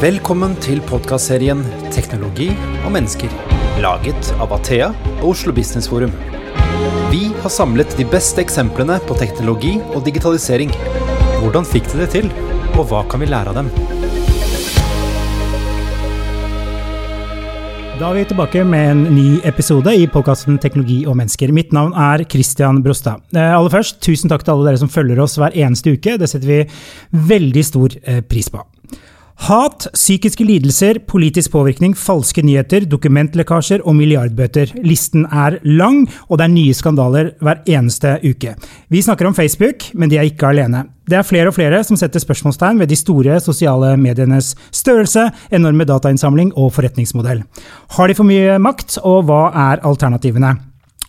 Velkommen til podkastserien 'Teknologi og mennesker', laget av Athea og Oslo Business Forum. Vi har samlet de beste eksemplene på teknologi og digitalisering. Hvordan fikk de det til, og hva kan vi lære av dem? Da er vi tilbake med en ny episode i podkasten Teknologi og mennesker. Mitt navn er Christian Brostad. Eh, aller først, tusen takk til alle dere som følger oss hver eneste uke. Det setter vi veldig stor eh, pris på. Hat, psykiske lidelser, politisk påvirkning, falske nyheter, dokumentlekkasjer og milliardbøter. Listen er lang, og det er nye skandaler hver eneste uke. Vi snakker om Facebook, men de er ikke alene. Det er flere og flere som setter spørsmålstegn ved de store sosiale medienes størrelse, enorme datainnsamling og forretningsmodell. Har de for mye makt, og hva er alternativene?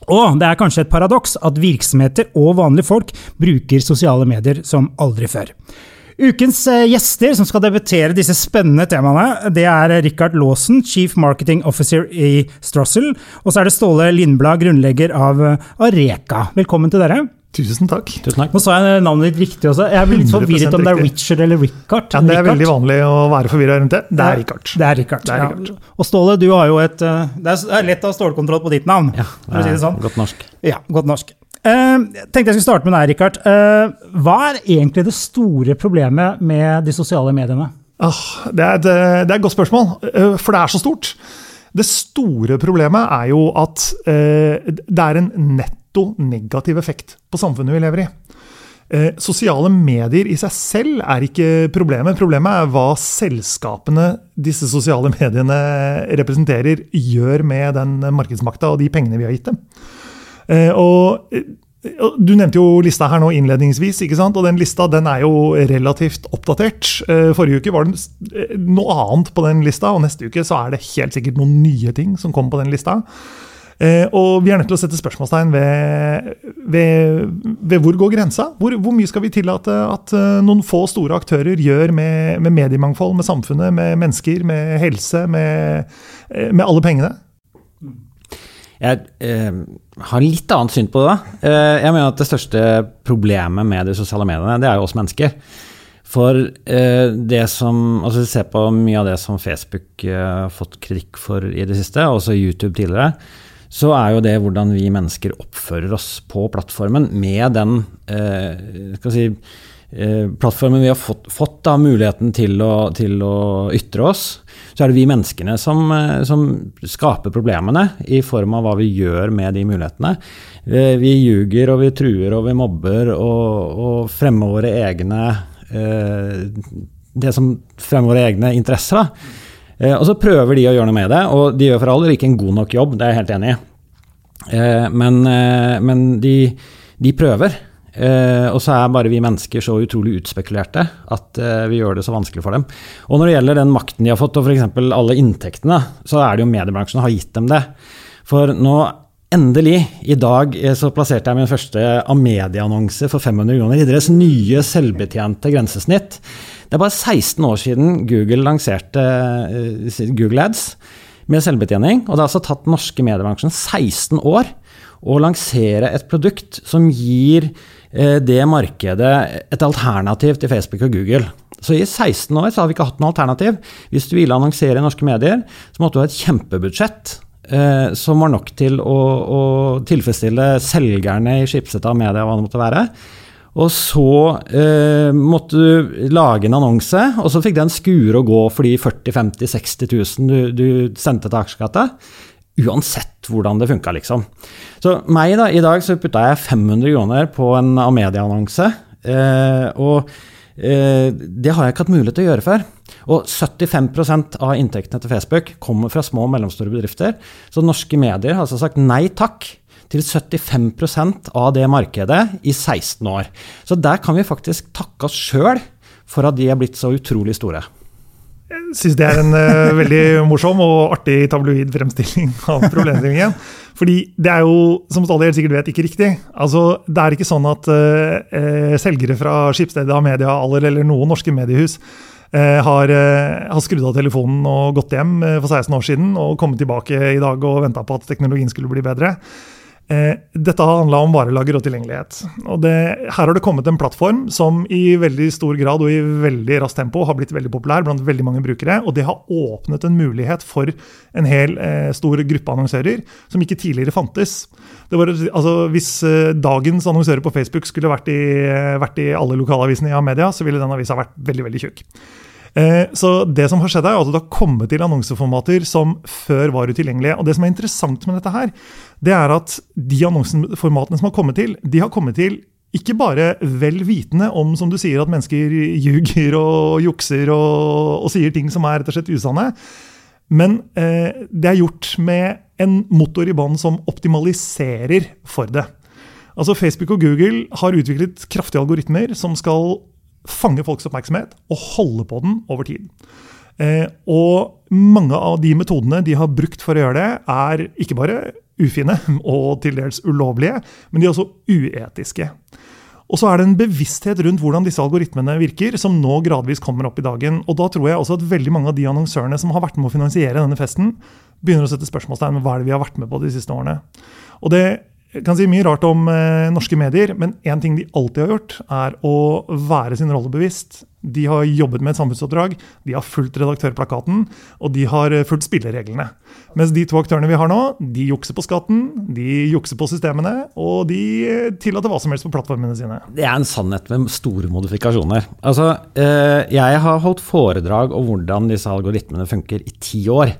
Og det er kanskje et paradoks at virksomheter og vanlige folk bruker sosiale medier som aldri før. Ukens eh, gjester som skal debutere disse spennende temaene, det er Rikard Laasen, Chief Marketing Officer i Strossel. Og så er det Ståle Lindblad, grunnlegger av eh, Areka. Velkommen til dere. Tusen takk. Tusen takk. Nå sa jeg navnet ditt riktig også. Jeg er litt forvirret om det er Richard eller Richard. Ja, Det er veldig vanlig å være forvirra rundt det. Det er Richard. Det er Richard. Det er Richard. Ja. Og Ståle, du har jo et eh, Det er lett å ha stålkontroll på ditt navn. Ja, for å si det sånn. Godt norsk. Ja, godt norsk. Uh, tenkte jeg skulle starte med deg, Rikard. Uh, hva er egentlig det store problemet med de sosiale mediene? Ah, det, er et, det, er et, godt spørsmål, for det er så stort. Det store problemet er jo at det er en netto negativ effekt på samfunnet vi lever i. Sosiale medier i seg selv er ikke problemet. Problemet er hva selskapene disse sosiale mediene representerer, gjør med den markedsmakta og de pengene vi har gitt dem. Og du nevnte jo lista her nå innledningsvis, ikke sant? og den lista den er jo relativt oppdatert. Forrige uke var det noe annet på den lista, og neste uke så er det helt sikkert noen nye ting som kommer på den lista. Og vi er nødt til å sette spørsmålstegn ved, ved, ved hvor går grensa? Hvor, hvor, mye skal vi tillate at noen få store aktører gjør med, med mediemangfold, med samfunnet, med mennesker, med helse, med, med alle pengene? Jeg eh, har litt annet syn på det. Eh, jeg mener at det største problemet med de sosiale mediene, det er jo oss mennesker. For eh, det som Altså, se på mye av det som Facebook eh, har fått kritikk for i det siste, og også YouTube tidligere, så er jo det hvordan vi mennesker oppfører oss på plattformen med den eh, skal si, eh, plattformen vi har fått, fått da, muligheten til å, til å ytre oss så er det vi menneskene som, som, skaper problemene, i form av hva vi gjør med de mulighetene. Vi ljuger og vi truer og vi mobber og, og fremmer våre egne eh, Det som fremmer våre egne interesser. Da. Eh, og så prøver de å gjøre noe med det, og de gjør for all ikke en god nok jobb, det er jeg helt enig i. Eh, men, men de, de prøver. Eh, og så er bare vi mennesker så utrolig utspekulerte at eh, vi gjør det så vanskelig for dem. Og når det gjelder den makten de har fått, og f.eks. alle inntektene, så er det jo mediebransjen som har gitt dem det. For nå endelig, i dag, eh, så plasserte jeg min første Amedia-annonse for 500 kroner i deres nye selvbetjente grensesnitt. Det er bare 16 år siden Google lanserte eh, Google Ads med selvbetjening, og det har altså tatt den norske mediebransjen 16 år å lansere et produkt som gir det markedet et alternativ til Facebook og Google. Så i 16 år så har vi ikke hatt noe alternativ. Hvis du ville annonsere i norske medier, så måtte du ha et kjempebudsjett eh, som var nok til å, å tilfredsstille selgerne i skipset av media, hva det måtte være. Og så eh, måtte du lage en annonse, og så fikk den skure og gå for de 40 50 60 000 du, du sendte til aksjekatta uansett hvordan det funka, liksom. Så meg, da, i dag så putta jeg 500 kroner på en Amedia-annonse. Eh, og eh, det har jeg ikke hatt mulighet til å gjøre før. Og 75% av inntektene til Facebook kommer fra små og mellomstore bedrifter. Så norske medier har altså sagt nei takk til 75% av det markedet i 16 år. Så der kan vi faktisk takke oss sjøl for at de er blitt så utrolig store. Syns det er en uh, veldig morsom og artig tabloid fremstilling av problemstillingen. Fordi det er jo, som stadig helt sikkert vet, ikke riktig. Altså, Det er ikke sånn at uh, selgere fra Skipsstedet Media Aller eller noen norske mediehus uh, har, har, skrudd av telefonen og gått hjem for 16 år siden og kommet tilbake i dag og venta på at teknologien skulle bli bedre. Eh, dette har handla om varelager og tilgjengelighet. Og det, her har det kommet en plattform som i veldig stor grad og i veldig raskt tempo har blitt veldig populær blant veldig mange brukere. Og det har åpnet en mulighet for en hel eh, stor gruppe annonsører som ikke tidligere fantes. Var, altså, hvis eh, dagens annonsører på Facebook skulle vært i, eh, vært i alle lokalavisene i Amedia, så ville den avisa vært veldig, veldig tjukk. Eh, så det som har skjedd er at Det har kommet til annonseformater som før var utilgjengelige. Og Det som er interessant med dette, her, det er at de annonseformatene som har kommet til, de har kommet til ikke bare vel vitende om som du sier, at mennesker ljuger og jukser og, og, sier ting som er rett og slett usanne, men eh, det er gjort med en motor i bånn som optimaliserer for det. Altså Facebook og Google har utviklet kraftige algoritmer som skal fange folks oppmerksomhet og holde på den over tid. Eh, og mange av de metodene de har brukt for å gjøre det, er ikke bare ufine og til dels ulovlige, men de er også uetiske. Og så er det en bevissthet rundt hvordan disse algoritmene virker, som nå gradvis kommer opp i dagen. Og da tror jeg også at veldig mange av de annonsørene som har vært med å finansiere denne festen, begynner å sette spørsmålstegn ved hva er det vi har vært med på de siste årene. Og det jeg kan si mye rart om eh, norske medier, men én ting de alltid har gjort, er å være sin rolle bevisst. De har jobbet med et samfunnsoppdrag, de har fulgt redaktørplakaten, og de har eh, fulgt spillereglene. Mens de to aktørene vi har nå, de jukser på skatten, de jukser på systemene, og de eh, tillater hva som helst på plattformene sine. Det er en sannhet med store modifikasjoner. Altså, jeg har holdt foredrag om hvordan disse algoritmene funker i ti år.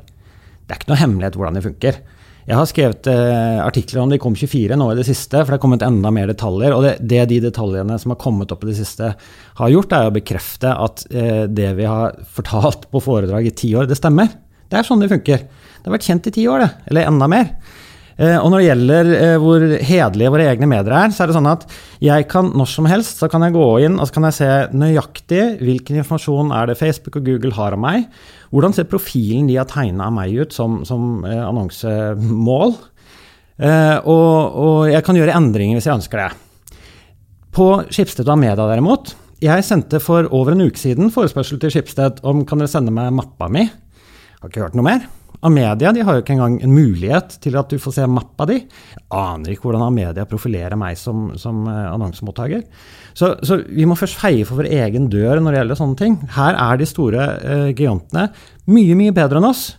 Det er ikke noe hemmelighet hvordan de funker. Jeg har skrevet eh, artikler om det i KOM24 nå i det siste, for det er kommet enda mer detaljer. Og det, det de detaljene som har kommet opp i det siste, har gjort, er å bekrefte at eh, det vi har fortalt på foredrag i ti år, det stemmer. Det er sånn det funker. Det har vært kjent i ti år, det. Eller enda mer. Eh, og når det gjelder eh, hvor hederlige våre egne medier er, så er det sånn at jeg kan når som helst så kan jeg gå inn og så kan jeg se nøyaktig hvilken informasjon er det Facebook og Google har om meg. Hvordan ser profilen de har tegna av meg ut som, som eh, annonsemål? Og, og, jeg kan gjøre endringer hvis jeg ønsker det. På Skipsted og Amedia derimot, jeg sendte for over en uke siden forespørsel til Skipsted om kan dere sende meg mappa mi. Har ikke hørt noe mer. Amedia de har jo ikke engang en mulighet til at du får se mappa di. Jeg aner ikke hvordan Amedia profilerer meg som, som uh, annonsemottaker. Så, så, vi må først feie for vår egen dør når det gjelder sånne ting. Her er de store uh, gigantene mye, mye bedre enn oss.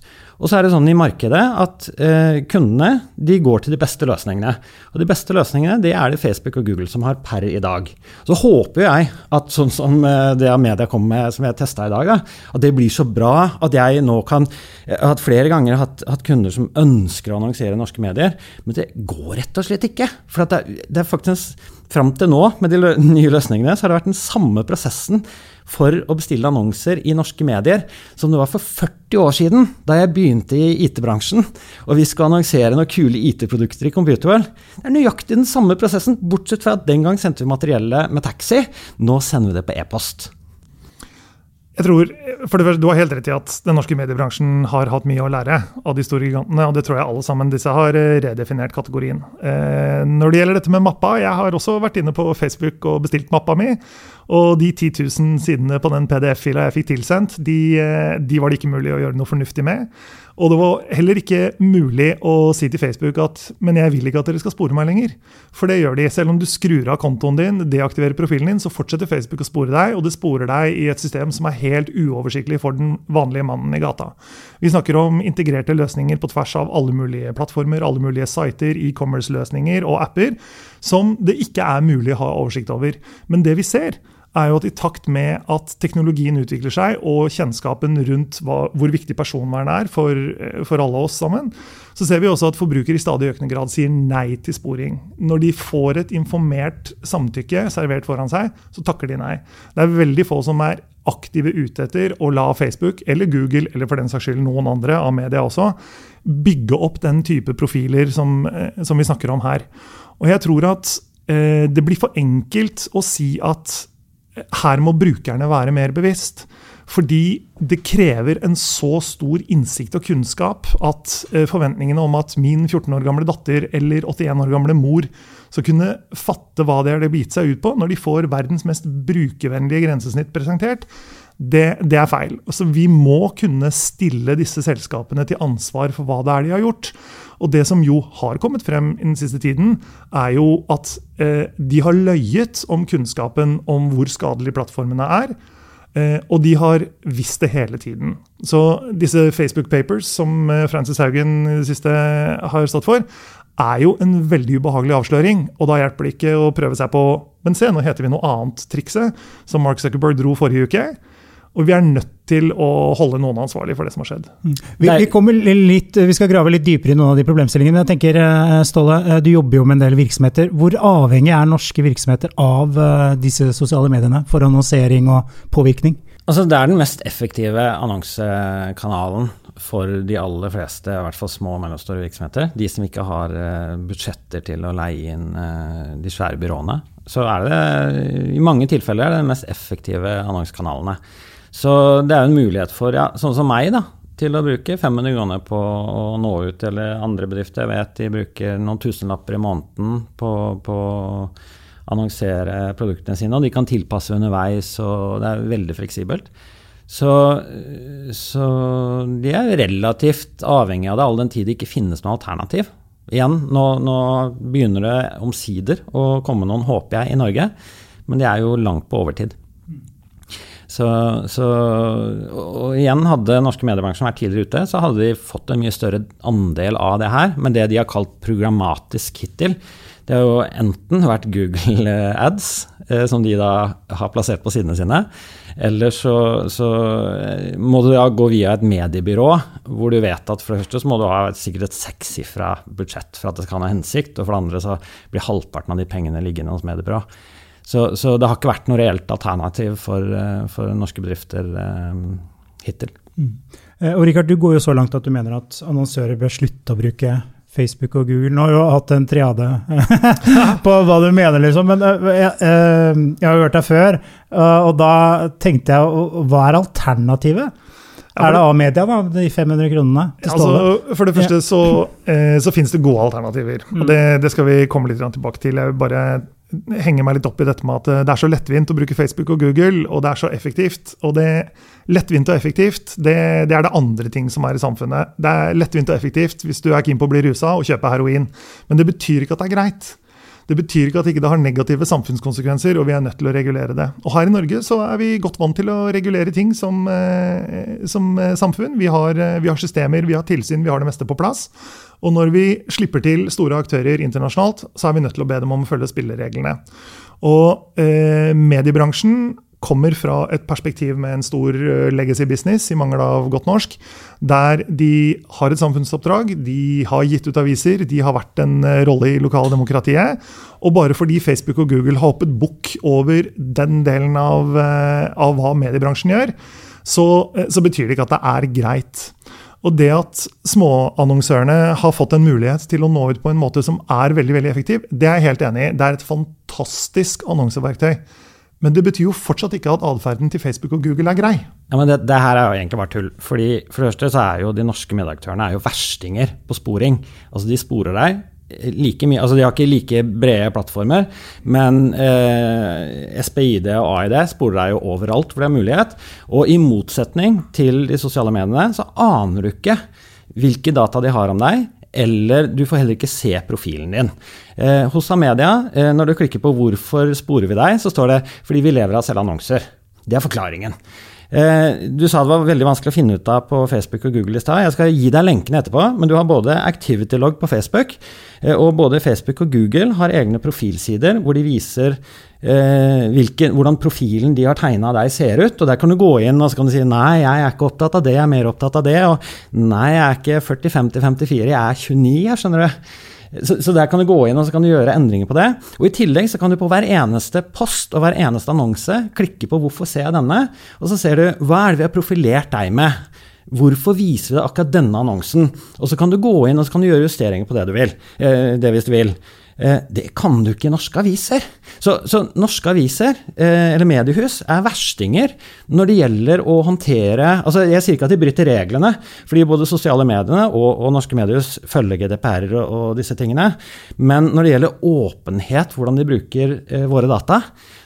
Og så er det sånn i markedet at eh, kundene de går til de beste løsningene. Og de beste løsningene det er det Facebook og Google som har per i dag. Så håper jeg at sånn som eh, det media kom med, som jeg testa i dag, da, at det blir så bra at jeg nå kan Jeg har hatt flere ganger hatt, hatt kunder som ønsker å annonsere norske medier, men det går rett og slett ikke. For det, det er faktisk Fram til nå, med de nye løsningene, så har det vært den samme prosessen for å bestille annonser i norske medier som det var for 40 år siden, da jeg begynte i IT-bransjen og vi skal annonsere noen kule IT-produkter i Computerworld. Det er nøyaktig den samme prosessen, bortsett fra at den gang sendte vi materiellet med taxi. Nå sender vi det på e-post. Jeg tror, for det første, Du har helt rett i at den norske mediebransjen har hatt mye å lære av de store gigantene. og Det tror jeg alle sammen disse har eh, redefinert kategorien. Eh, når det gjelder dette med mappa, jeg har også vært inne på Facebook og bestilt mappa mi. Og de 10 000 sidene på den PDF-fila jeg fikk tilsendt, de, eh, de, var det ikke mulig å gjøre noe fornuftig med. Og det var heller ikke mulig å si til Facebook at men jeg vil ikke at dere skal spore meg lenger. For det gjør de. Selv om du skrur av kontoen din, deaktiverer profilen din, så fortsetter Facebook å spore deg, og det sporer deg i et system som er helt uoversiktlig for den vanlige mannen i gata. Vi snakker om integrerte løsninger på tvers av alle mulige plattformer, alle mulige sider, e-commerce-løsninger og apper, som det ikke er mulig å ha oversikt over. Men det vi ser, er jo at i takt med at teknologien utvikler seg, og kjennskapen rundt hva, hvor viktig personvern er for, eh, for, alle oss sammen, så ser vi også at forbrukere i stadig økende grad sier nei til sporing. Når de får et informert samtykke servert foran seg, så takker de nei. Det er veldig få som er aktive ute etter å la Facebook eller Google, eller for den saks skyld noen andre av media også, bygge opp den type profiler som, eh, som vi snakker om her. Og jeg tror at eh, det blir for enkelt å si at her må brukerne være mer bevisst. Fordi det krever en så stor innsikt og kunnskap at eh, forventningene om at min 14 år gamle datter eller 81 år gamle mor skal kunne fatte hva det har gitt seg ut på, når de får verdens mest brukervennlige grensesnitt presentert, Det, det, er feil. Altså, vi må kunne stille disse selskapene til ansvar for hva det er de har gjort. Og det som jo har kommet frem i den siste tiden, er jo at eh, de har løyet om kunnskapen om hvor skadelige plattformene er. Eh, og de har visst det hele tiden. Så disse Facebook Papers som eh, Francis Haugen i det siste har stått for, er jo en veldig ubehagelig avsløring. Og da hjelper det ikke å prøve seg på Men se, nå heter vi noe annet trikset, som Mark Zuckerberg dro forrige uke. Og vi er nødt til å holde noen ansvarlig for det som har skjedd. Mm. Vi, vi, litt, vi, skal grave litt dypere i noen av de problemstillingene. Jeg tenker, eh, Ståle, eh, du jobber jo med en del virksomheter. Hvor avhengig er norske virksomheter av eh, disse sosiale mediene for annonsering og påvirkning? Altså, det er den mest effektive annonsekanalen for de aller fleste, i hvert fall små og mellomstore virksomheter. De som ikke har budsjetter til å leie inn de svære byråene. Så er det i mange tilfeller den mest effektive annonsekanalene. Så det er jo en mulighet for, ja, sånn som meg, da, til å bruke 500 kroner på å nå ut, eller andre bedrifter. Jeg vet de bruker noen tusenlapper i måneden på, på annonsere produktene sine, og de kan tilpasse underveis, og det er veldig fleksibelt. Så, så de er relativt avhengig av det, all den tid det ikke finnes noe alternativ. Igjen, nå, nå begynner det omsider å komme noen, håper jeg, i Norge, men det er jo langt på overtid. Så, så, og igjen, hadde norske mediebransjen vært tidligere ute, så hadde de fått en mye større andel av det her. Men det de har kalt programmatisk hittil, det har jo enten vært Google Ads, eh, som de da har plassert på sidene sine, eller så, så, eh, må du da gå via et mediebyrå, hvor du vet at for det første så må du ha sikkert et sekssifra budsjett for at det skal ha hensikt, og for det andre så blir halvparten av de pengene liggende hos mediebyrå. Så, så, det har ikke vært noe reelt alternativ for, eh, for norske bedrifter eh, hittil. Mm. Eh, og Richard, du går jo så langt at du mener at annonsører bør slutte å bruke Facebook og Google. Nå har jo hatt en triade på hva du mener, liksom. Men jeg, jeg har hørt deg før, og da tenkte jeg hva er alternativet? Er det A-media, da, de 500 kronene? Altså, for det første så, eh, så finnes det gode alternativer. og mm. det, det, skal vi komme litt tilbake til. Jeg vil bare henger meg litt opp i dette med at eh, det er så lettvint å bruke Facebook og Google, og det er så effektivt. Og det lettvint og effektivt, det, det, er det andre ting som er i samfunnet. Det er lettvint og effektivt hvis du er keen på å bli rusa og kjøpe heroin. Men det betyr ikke at det er greit. Det betyr ikke at det ikke har negative samfunnskonsekvenser, og vi er nødt til å regulere det. Og Her i Norge så er vi godt vant til å regulere ting som, eh, som eh, samfunn. Vi har, vi har systemer, vi har tilsyn, vi har det meste på plass. Og når vi slipper til store aktører internasjonalt, så er vi nødt til å be dem om å følge spillereglene. Og eh, mediebransjen kommer fra et perspektiv med en stor eh, legacy business, i mangel av godt norsk, der de har et samfunnsoppdrag, de har gitt ut aviser, de har vært en eh, rolle i lokaldemokratiet. Og bare fordi Facebook og Google har hoppet bukk over den delen av, eh, av hva mediebransjen gjør, så, så betyr det ikke at det er greit. Og det at småannonsørene har fått en mulighet til å nå ut på en måte som er veldig veldig effektiv, det er jeg helt enig i. Det er et fantastisk annonseverktøy. Men det betyr jo fortsatt ikke at atferden til Facebook og Google er grei. Ja, men det, det, her er jo egentlig bare tull. Fordi For det første så er jo de norske medaktørene er jo verstinger på sporing. Altså De sporer deg like mye Altså de har ikke like brede plattformer, men eh, SPID og AID sporer deg jo overalt hvor det er mulighet. Og i motsetning til de sosiale mediene, så aner du ikke hvilke data de har om deg, eller du får heller ikke se profilen din. Eh, hos Amedia, eh, når du klikker på 'hvorfor sporer vi deg', så står det 'fordi vi lever av å selge annonser'. Det er forklaringen. Eh, du sa det var veldig vanskelig å finne ut av på Facebook og Google i stad. Jeg skal gi deg lenkene etterpå, men du har både ActivityLog på Facebook, eh, og både Facebook og Google har egne profilsider hvor de viser eh, hvilken, hvordan profilen de har tegna deg, ser ut. Og der kan du gå inn og så kan du si nei, jeg er ikke opptatt av det, jeg er mer opptatt av det. Og nei, jeg er ikke 40, 50, 54, jeg er 29, jeg skjønner du. Så, så, der kan du gå inn og så kan du gjøre endringer på det. Og I tillegg så kan du på hver eneste post og hver eneste annonse klikke på 'hvorfor ser jeg denne?' Og så ser du hva er det vi har profilert deg med. Hvorfor viser vi deg akkurat denne annonsen? Og så kan du gå inn og så kan du gjøre justeringer på det du vil. Eh, det hvis du vil. Eh, det kan du ikke i norske aviser. Så, så norske aviser, eh, eller mediehus, er verstinger når det gjelder å håndtere altså Jeg sier ikke at de bryter reglene, fordi både sosiale mediene og, og norske mediehus følger GDPR-er og, og, disse tingene. Men når det gjelder åpenhet, hvordan de bruker eh, våre data,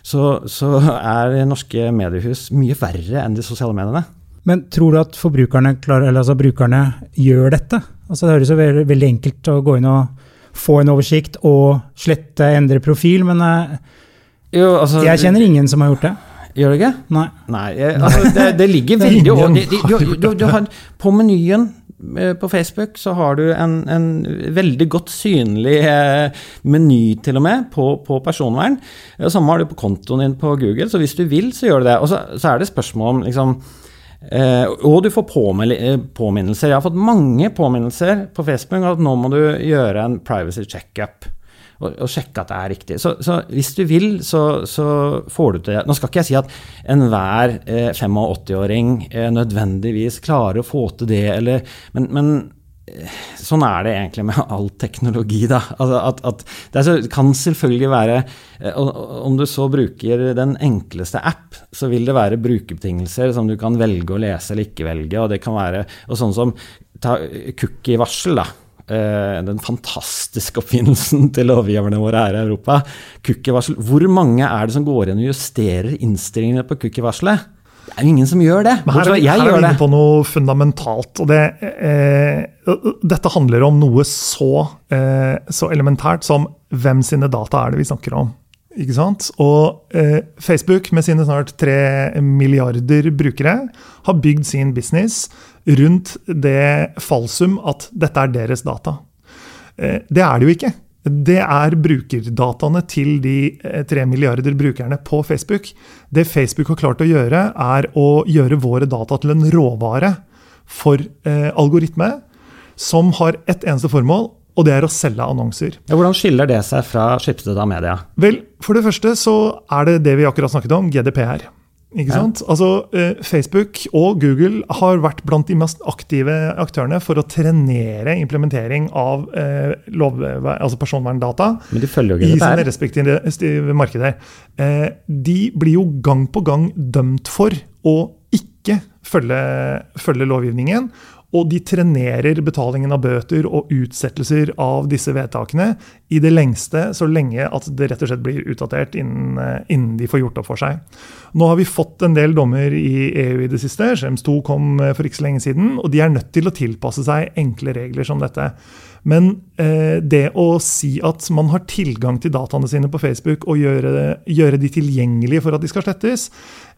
så, så er norske mediehus mye verre enn de sosiale mediene. Men tror du at forbrukerne klar, altså brukerne gjør dette? Altså det høres jo veldig enkelt å gå inn og få en oversikt og slette, endre profil, men eh, jo, altså, jeg kjenner ingen som har gjort det. Gjør du ikke? Nei. Nei altså, det, det, ligger veldig over du, du har, På menyen eh, på Facebook så har du en, en veldig godt synlig eh, meny til og med på, på personvern. Samme har du på kontoen din på Google, så hvis du vil, så gjør du det. Og så, så er det spørsmål om liksom, Eh, og du får eh, påminnelser. Jeg har fått mange påminnelser på Facebook at nå må du gjøre en privacy checkup. Og, og sjekke at det er riktig. Så, så hvis du vil, så, så, får du til det. Nå skal ikke jeg si at enhver eh, 85-åring eh, nødvendigvis klarer å få til det, eller, men, men Sånn er det egentlig med all teknologi. Da. Altså at, at det kan selvfølgelig være eh, Om du så bruker den enkleste app, så vil det være brukerbetingelser som du kan velge å lese eller ikke velge. og det kan være, og sånn som ta cookie-varsel. da. Eh, den fantastiske oppfinnelsen til lovgiverne våre her i Europa. Cookie-varsel. Hvor mange er det som går inn og justerer innstillingene på cookie-varselet? Det er jo ingen som gjør det. Men her er, jeg her er vi inne på noe fundamentalt. og det, eh, Dette handler om noe så, eh, så, elementært som hvem sine data er det vi snakker om. Ikke sant? Og eh, Facebook med sine snart tre milliarder brukere har bygd sin business rundt det falsum at dette er deres data. Eh, det er det jo ikke det er brukerdataene til de eh, tre milliarder brukerne på Facebook. Det Facebook har klart å gjøre, er å gjøre våre data til en råvare for eh, algoritme som har ett eneste formål, og det er å selge annonser. Ja, hvordan skiller det seg fra Schibsted media? Vel, For det første så er det det vi akkurat snakket om, GDPR. Ikke sant? Ja. Altså, eh, Facebook og Google har vært blant de mest aktive aktørene for å trenere implementering av eh, lov, altså personverndata i sine respektive markeder. Eh, de blir jo gang på gang dømt for å ikke følge, følge lovgivningen. Og de trenerer betalingen av bøter og utsettelser av disse vedtakene i det lengste, så lenge at det rett og slett blir utdatert innen, eh, innen de får gjort opp for seg. Nå har vi fått en del dommer i EU i det siste. Schrems 2 kom eh, for ikke så lenge siden. Og de er nødt til å tilpasse seg enkle regler som dette. Men eh, det å si at man har tilgang til dataene sine på Facebook og gjøre, gjøre de tilgjengelige for at de skal slettes,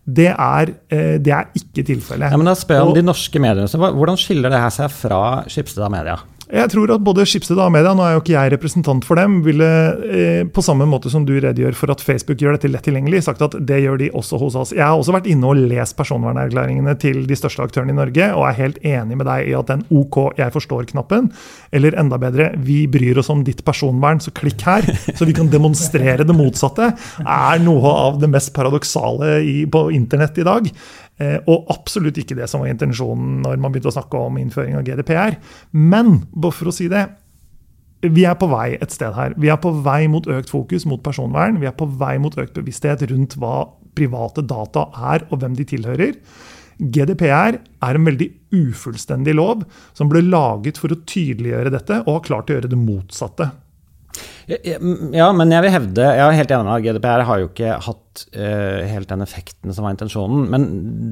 det er, eh, det er ikke tilfellet. Ja, men da spør jeg om de norske mediene. Hvordan skiller det her seg fra Skipstad Media? Jeg tror at både Skipsted og Media, nå er jo ikke jeg representant for dem, ville eh, på samme måte som du redegjør for at Facebook gjør dette lett tilgjengelig, sagt at det gjør de også hos oss. Jeg har også vært inne og lest personvernerklæringene til de største aktørene i Norge, og er helt enig med deg i at den OK, jeg forstår-knappen, eller enda bedre, vi bryr oss om ditt personvern, så klikk her, så vi kan demonstrere det motsatte, er noe av det mest paradoksale på internett i dag. Eh, og absolutt ikke det som var intensjonen når man begynte å snakke om innføring av GDPR. Men bare for å si det, vi er på vei et sted her. Vi er på vei mot økt fokus mot personvern. Vi er på vei mot økt bevissthet rundt hva private data er, og hvem de tilhører. GDPR er en veldig ufullstendig lov som ble laget for å tydeliggjøre dette, og har klart å gjøre det motsatte. Ja, men jeg vil hevde Jeg er helt enig med GDPR har jo ikke hatt uh, helt den effekten som var intensjonen. Men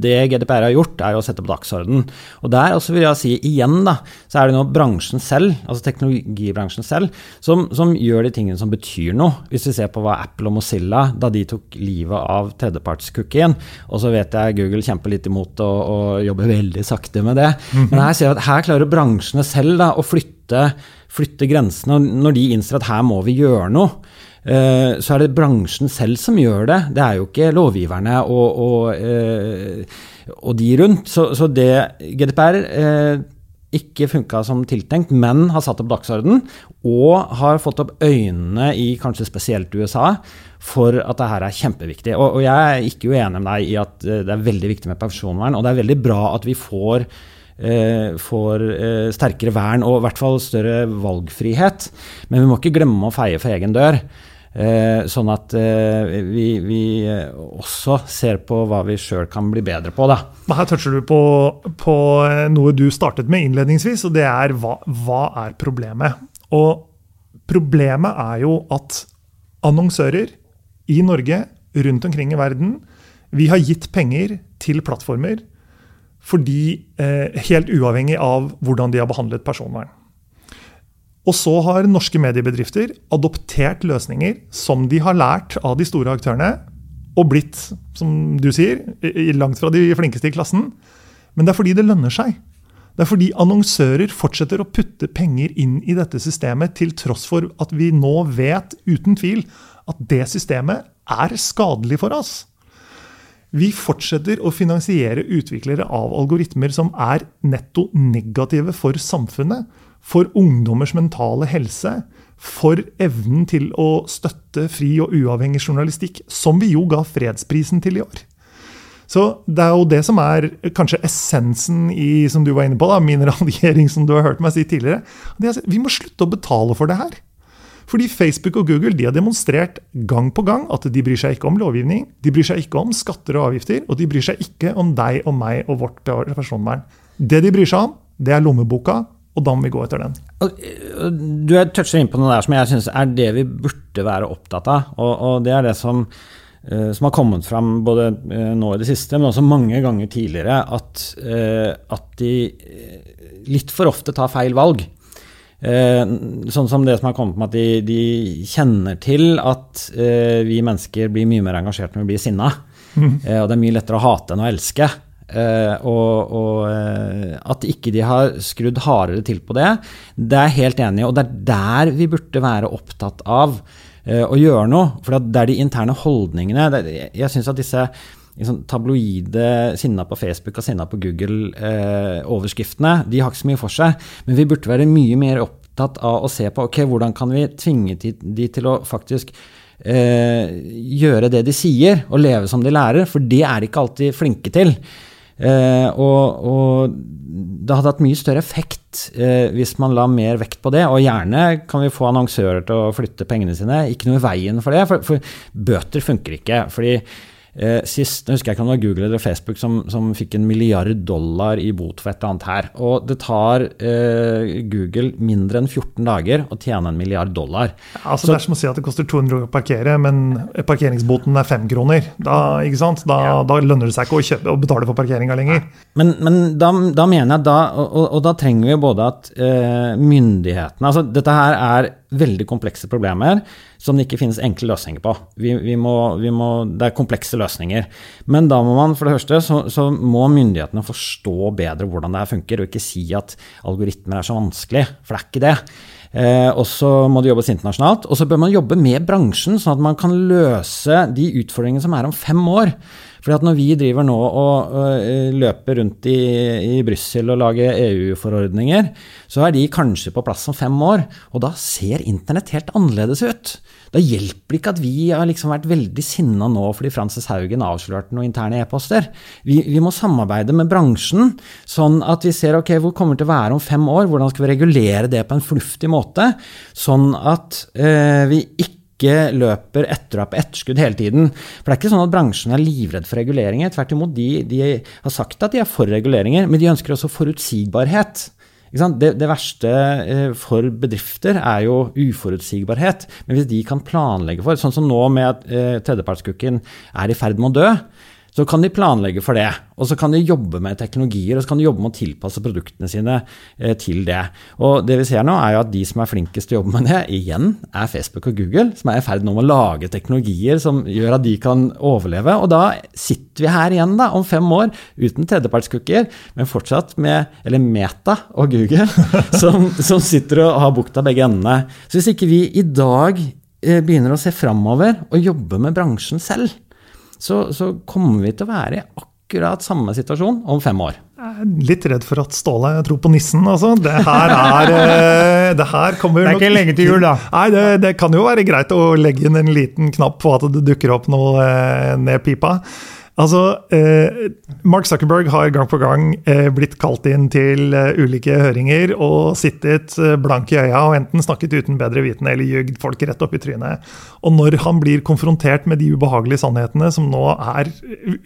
det GDPR har gjort, er jo å sette på dagsorden. Og der også vil jeg si igjen, da, så er det nå bransjen selv, altså teknologibransjen selv, som, som, gjør de tingene som betyr noe. Hvis vi ser på hva Apple og Mozilla, da de tok livet av tredjepartscookien, og så vet jeg Google kjemper litt imot og, og jobber veldig sakte med det. Mm -hmm. Men her ser vi at her klarer bransjene selv da, å flytte flytte grensene. Og når de innser at her må vi gjøre noe, eh, så er det bransjen selv som gjør det. Det er jo ikke lovgiverne og, og, eh, og de rundt. Så, så det GDPR eh, ikke funka som tiltenkt, men har satt opp dagsorden og har fått opp øynene i kanskje spesielt USA for at det her er kjempeviktig. Og, og jeg er ikke uenig med deg i at det er veldig viktig med personvern, og det er veldig bra at vi får får eh, sterkere vern og i hvert fall større valgfrihet. Men vi må ikke glemme å feie for egen dør. Eh, sånn at eh, vi, vi, også ser på hva vi sjøl kan bli bedre på. Da. Her toucher du på, på, noe du startet med innledningsvis, og det er hva, hva er problemet? Og problemet er jo at annonsører i Norge, rundt omkring i verden, vi har gitt penger til plattformer fordi, eh, helt uavhengig av hvordan de har behandlet personvern. Og så har norske mediebedrifter adoptert løsninger som de har lært av de store aktørene, og blitt, som du sier, langt fra de flinkeste i klassen. Men det er fordi det lønner seg. Det er fordi annonsører fortsetter å putte penger inn i dette systemet, til tross for at vi nå vet uten tvil at det systemet er skadelig for oss. Vi fortsetter å finansiere utviklere av algoritmer som er netto negative for samfunnet, for ungdommers mentale helse, for evnen til å støtte fri og uavhengig journalistikk, som vi jo ga fredsprisen til i år. Så det er jo det som er kanskje essensen i som du var inne på, da, min raljering, som du har hørt meg si tidligere. Er, vi må slutte å betale for det her. Fordi Facebook og Google de har demonstrert gang på gang at de bryr seg ikke om lovgivning, de bryr seg ikke om skatter og avgifter, og de bryr seg ikke om deg og meg og vårt personvern. Det de bryr seg om, det er lommeboka, og da må vi gå etter den. Du toucher inn på noe der som jeg syns er det vi burde være opptatt av. Og, og det er det som, eh, som, har kommet fram både eh, nå i det siste, men også mange ganger tidligere, at, eh, at de litt for ofte tar feil valg. Eh, sånn som det som har kommet med at de, de kjenner til at eh, vi mennesker blir mye mer engasjert når vi blir sinna. Mm. Eh, og det er mye lettere å hate enn å elske. Eh, og, og eh, at ikke de har skrudd hardere til på det, det er jeg helt enig i. Og det er der vi burde være opptatt av eh, å gjøre noe. For det er de interne holdningene det, Jeg syns at disse liksom, tabloide sinna på Facebook og sinna på Google-overskriftene, eh, de har ikke så mye for seg. Men vi burde være mye mer opptatt av å se på ok, hvordan kan vi tvinge de til å faktisk eh, gjøre det de sier, og leve som de lærer, for det er de ikke alltid flinke til. Eh, og, og, det hadde hatt mye større effekt eh, hvis man la mer vekt på det. Og gjerne kan vi få annonsører til å flytte pengene sine. Ikke noe i veien for det, for, for bøter funker ikke. fordi Eh, sist, jeg husker ikke om det var Google eller Facebook som, som, fikk en milliard dollar i bot for et eller annet her. Og det tar eh, Google mindre enn 14 dager å tjene en milliard dollar. Altså Så, det er som å si at det koster 200 å parkere, men parkeringsboten er 5 kroner. Da, da, ja. da lønner det seg ikke å, kjøpe, å betale for parkeringa lenger. Men, men da, da, mener jeg da, og, og, da trenger vi både at eh, myndighetene altså Dette her er veldig komplekse problemer som det ikke finnes enkle løsninger på. Vi, vi må, vi må, det er komplekse løsninger. Men da må man, for det første, så, så, må myndighetene forstå bedre hvordan det her funker, og ikke si at algoritmer er så vanskelig, for det er ikke det. Eh, og så må det jobbes internasjonalt. Og så bør man jobbe med bransjen, sånn at man kan løse de utfordringene som er om fem år. Fordi at når vi driver nå og, og løper rundt i, i Brussel og lager EU-forordninger, så er de kanskje på plass om fem år. Og da ser internett helt annerledes ut. Da hjelper det ikke at vi har liksom vært veldig sinna nå fordi Frances Haugen avslørte noen interne e-poster. Vi, vi, må samarbeide med bransjen, sånn at vi ser ok, hvor kommer det til å være om fem år? Hvordan skal vi regulere det på en fornuftig måte? Sånn at eh, vi ikke ikke løper etter på etterskudd hele tiden. For det er ikke sånn at bransjen er livredd for reguleringer. Tvert imot, de, de, har sagt at de er for reguleringer, men de ønsker også forutsigbarhet. Det, det, verste eh, for bedrifter er jo uforutsigbarhet. Men hvis de kan planlegge for, sånn som nå med at eh, tredjepartskukken er i ferd med å dø, så kan de planlegge for det. Og så kan de jobbe med teknologier og så kan de jobbe med å tilpasse produktene sine eh, til det. Og det vi ser nå, er jo at de som er flinkest til å jobbe med det, igjen er Facebook og Google, som er i ferd med å lage teknologier som gjør at de kan overleve. Og da sitter vi her igjen da, om fem år uten tredjepartscookier, men fortsatt med eller Meta og Google, som, som sitter og har bukta begge endene. Så hvis ikke vi i dag eh, begynner å se framover og jobbe med bransjen selv, så, så kommer vi til å være i akkurat samme situasjon om fem år. Jeg er litt redd for at Ståle tror på nissen, altså. Det her er eh, Det her kommer Det er ikke lenge til jul, da. Nei, det, det, kan jo være greit å legge inn en liten knapp på at det dukker opp noe eh, ned pipa. Altså, eh, Mark Zuckerberg har gang på gang eh, blitt kalt inn til eh, ulike høringer og sittet eh, blank i øya og enten snakket uten bedre vitende eller jugd folk rett opp i trynet. Og når han blir konfrontert med de ubehagelige sannhetene som nå er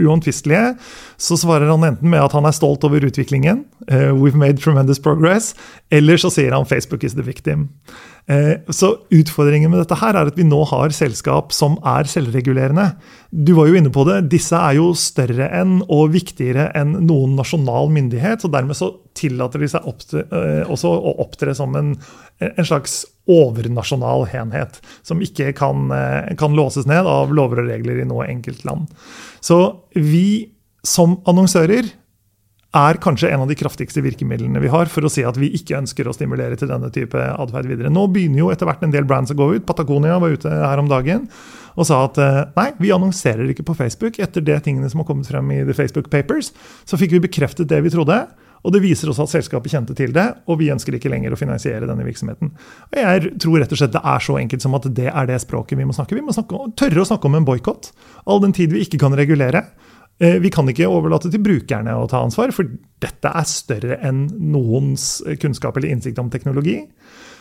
uomtvistelige, så svarer han enten med at han er stolt over utviklingen, eh, we've made tremendous progress, eller så sier han Facebook is the victim. Eh, så Utfordringen med dette her er at vi nå har selskap som er selvregulerende. Du var jo inne på det. Disse er jo større enn og viktigere enn noen nasjonal myndighet. så Dermed så tillater de seg opptre, eh, også å opptre som en, en, slags overnasjonal enhet. Som ikke kan, eh, kan låses ned av lover og regler i noe enkelt land. Så vi som annonsører er kanskje en av de kraftigste virkemidlene vi har for å si at vi ikke ønsker å stimulere til denne type atferd videre. Nå begynner jo etter hvert en del brands å gå ut. Patagonia var ute her om dagen og sa at eh, nei, vi annonserer ikke på Facebook. Etter det tingene som har kommet frem i The Facebook Papers, så fikk vi bekreftet det vi trodde. Og det viser også at selskapet kjente til det, og vi ønsker ikke lenger å finansiere denne virksomheten. Og Jeg tror rett og slett det er så enkelt som at det er det språket vi må snakke. Vi må snakke, tørre å snakke om en boikott, all den tid vi ikke kan regulere. Eh, vi kan ikke overlate til brukerne å ta ansvar, for dette er større enn noens kunnskap eller innsikt om teknologi.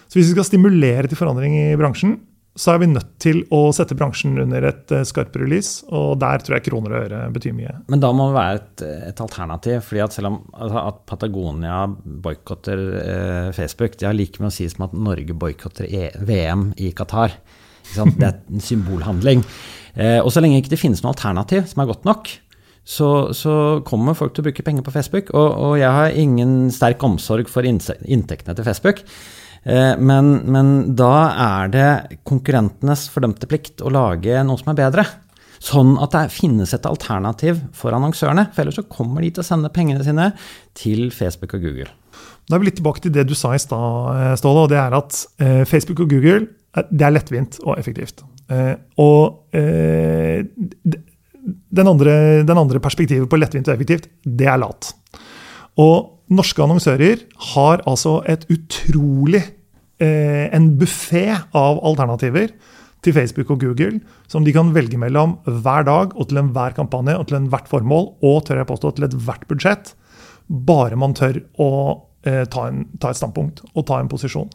Så hvis vi skal stimulere til forandring i bransjen, så er vi nødt til å sette bransjen under et eh, skarpere lys. Og der tror jeg kroner og øre betyr mye. Men da må det være et, et alternativ. fordi at selv om altså at Patagonia boikotter eh, Facebook, det har like mye å si som at Norge boikotter e VM i Qatar. Det er en symbolhandling. Eh, og så lenge ikke det finnes noe alternativ som er godt nok, så, så, kommer folk til å bruke penger på Facebook. Og, og jeg har ingen sterk omsorg for inntektene til Facebook. Eh, men, men, da er det konkurrentenes fordømte plikt å lage noe som er bedre. Sånn at det finnes et alternativ for annonsørene. For ellers så kommer de til å sende pengene sine til Facebook og Google. Da er vi litt tilbake til det du sa i stad, eh, Ståle. Og det er at eh, Facebook og Google det er lettvint og effektivt. Og den andre, den andre, perspektivet på lettvint og effektivt, det er lat. Og norske annonsører har altså et utrolig eh, En buffé av alternativer til Facebook og Google som de kan velge mellom hver dag og til enhver kampanje og til enhvert formål, og tør jeg påstå til ethvert budsjett, bare man tør å eh, ta, en, ta et standpunkt og ta en posisjon.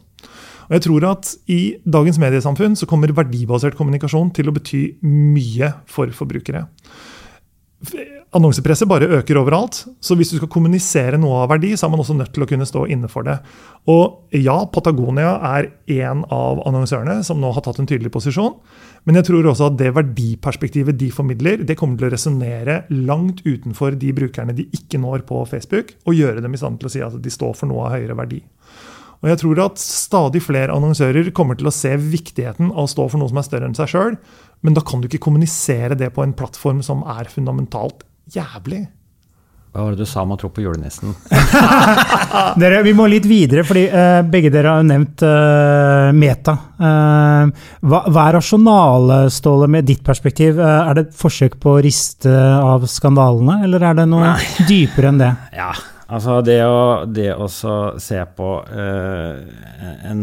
Og jeg tror at I dagens mediesamfunn så kommer verdibasert kommunikasjon til å bety mye for forbrukere. Annonsepresset bare øker overalt, så hvis du skal kommunisere noe av verdi, så er man også nødt til å kunne stå inne for det. Og ja, Patagonia er en av annonsørene som nå har tatt en tydelig posisjon. Men jeg tror også at det verdiperspektivet de formidler, det kommer til å resonnere langt utenfor de brukerne de ikke når på Facebook, og gjøre dem i stand til å si at de står for noe av høyere verdi. Og jeg tror at stadig flere annonsører kommer til å se viktigheten av å stå for noe som er større enn seg sjøl, men da kan du ikke kommunisere det på en plattform som er fundamentalt jævlig. Hva var det du sa om å tro på julenissen? dere, vi må litt videre, fordi uh, begge dere har nevnt uh, Meta. Uh, hva, hva, er rasjonalet, Ståle, med ditt perspektiv? er det et forsøk på å riste av skandalene, eller er det noe Nei. dypere enn det? Ja, Altså det å, det å se på uh, en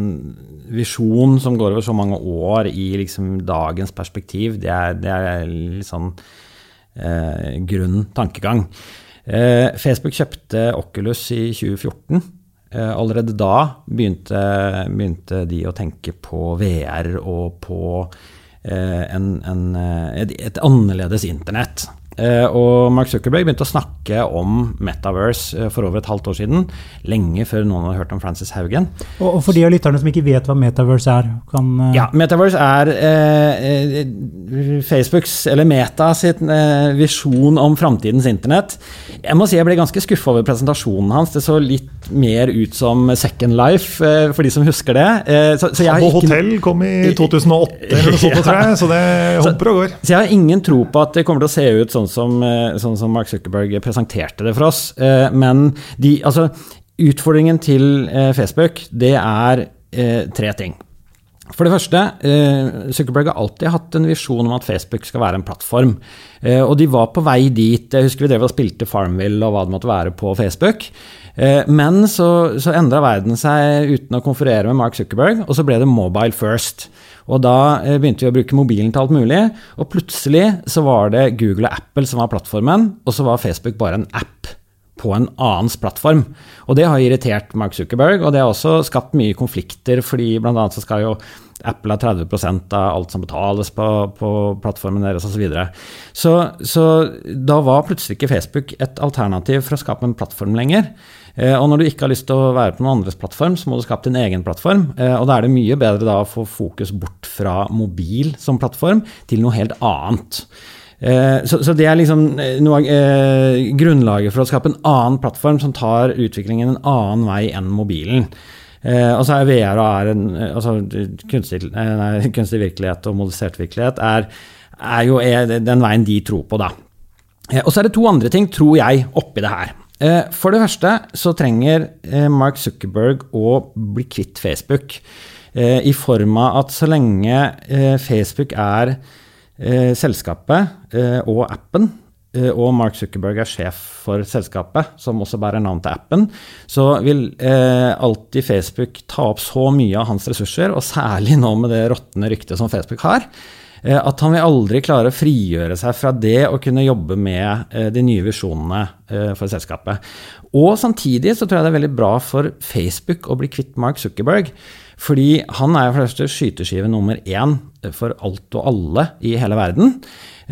visjon som går over så mange år i liksom dagens perspektiv, det er, det er litt sånn uh, grunn tankegang. Eh, Facebook kjøpte Oculus i 2014. allerede da begynte, begynte, de å tenke på VR og på en, en, et, et annerledes internett. Eh, og Mark Zuckerberg begynte å snakke om Metaverse eh, for over et halvt år siden. Lenge før noen hadde hørt om Francis Haugen. Og for de av lytterne som ikke vet hva Metaverse er? Kan, uh... Ja, Metaverse er eh, Facebooks, eller Meta, sitt eh, visjon om framtidens internett. Jeg må si jeg ble ganske skuffa over presentasjonen hans. Det så litt mer ut som Second Life, eh, for de som husker det. så, så Habbo ikke... Hotell kom i 2008, eller noe sånt, tror jeg, så det hopper og går. Så jeg har ingen tro på at det kommer til å se ut sånn sånn som, eh, sånn som, Mark Zuckerberg presenterte det for oss. Eh, men de, altså, utfordringen til eh, Facebook, det er tre ting. For det første, eh, Zuckerberg har alltid hatt en visjon om at Facebook skal være en plattform. Eh, og de var på vei dit. Jeg husker vi drev og spilte Farmville og hva det måtte være på Facebook. Eh, men så, så endra verden seg uten å konferere med Mark Zuckerberg, og så ble det mobile first. Og da begynte vi å bruke mobilen til alt mulig, og plutselig så var det Google og Apple som var plattformen, og så var Facebook bare en app på en annens plattform. Og det har irritert Mark Zuckerberg, og det har også skapt mye konflikter, fordi bl.a. så skal jo Apple ha 30% av alt som betales på, på plattformen deres osv. Så, videre. så Så da var plutselig ikke Facebook et alternativ for å skape en plattform lenger. Eh, og når du ikke har lyst til å være på noen andres plattform, så må du skape din egen plattform. Eh, og da er det mye bedre da å få fokus bort fra mobil som plattform til noe helt annet. Eh, så, så, det er liksom eh, noe av eh, grunnlaget for å skape en annen plattform som tar utviklingen en annen vei enn mobilen. Eh, og så er VR og er en, eh, altså, kunstig, nei, kunstig, virkelighet og modifisert virkelighet er, er jo er den veien de tror på, da. Og så er det to andre ting, tror jeg, oppi det her. For det første så trenger Mark Zuckerberg å bli kvitt Facebook. I form av at så lenge Facebook er selskapet eh, og appen, eh, og Mark Zuckerberg er sjef for selskapet, som også bærer navn til appen, så vil eh, alltid Facebook ta opp så mye av hans ressurser, og særlig nå med det råtne ryktet som Facebook har, eh, at han vil aldri klare å frigjøre seg fra det å kunne jobbe med eh, de nye visjonene for selskapet. Og samtidig så tror jeg det er veldig bra for Facebook å bli kvitt Mark Zuckerberg. Fordi han er for det første skyteskive nummer én for alt og alle i hele verden.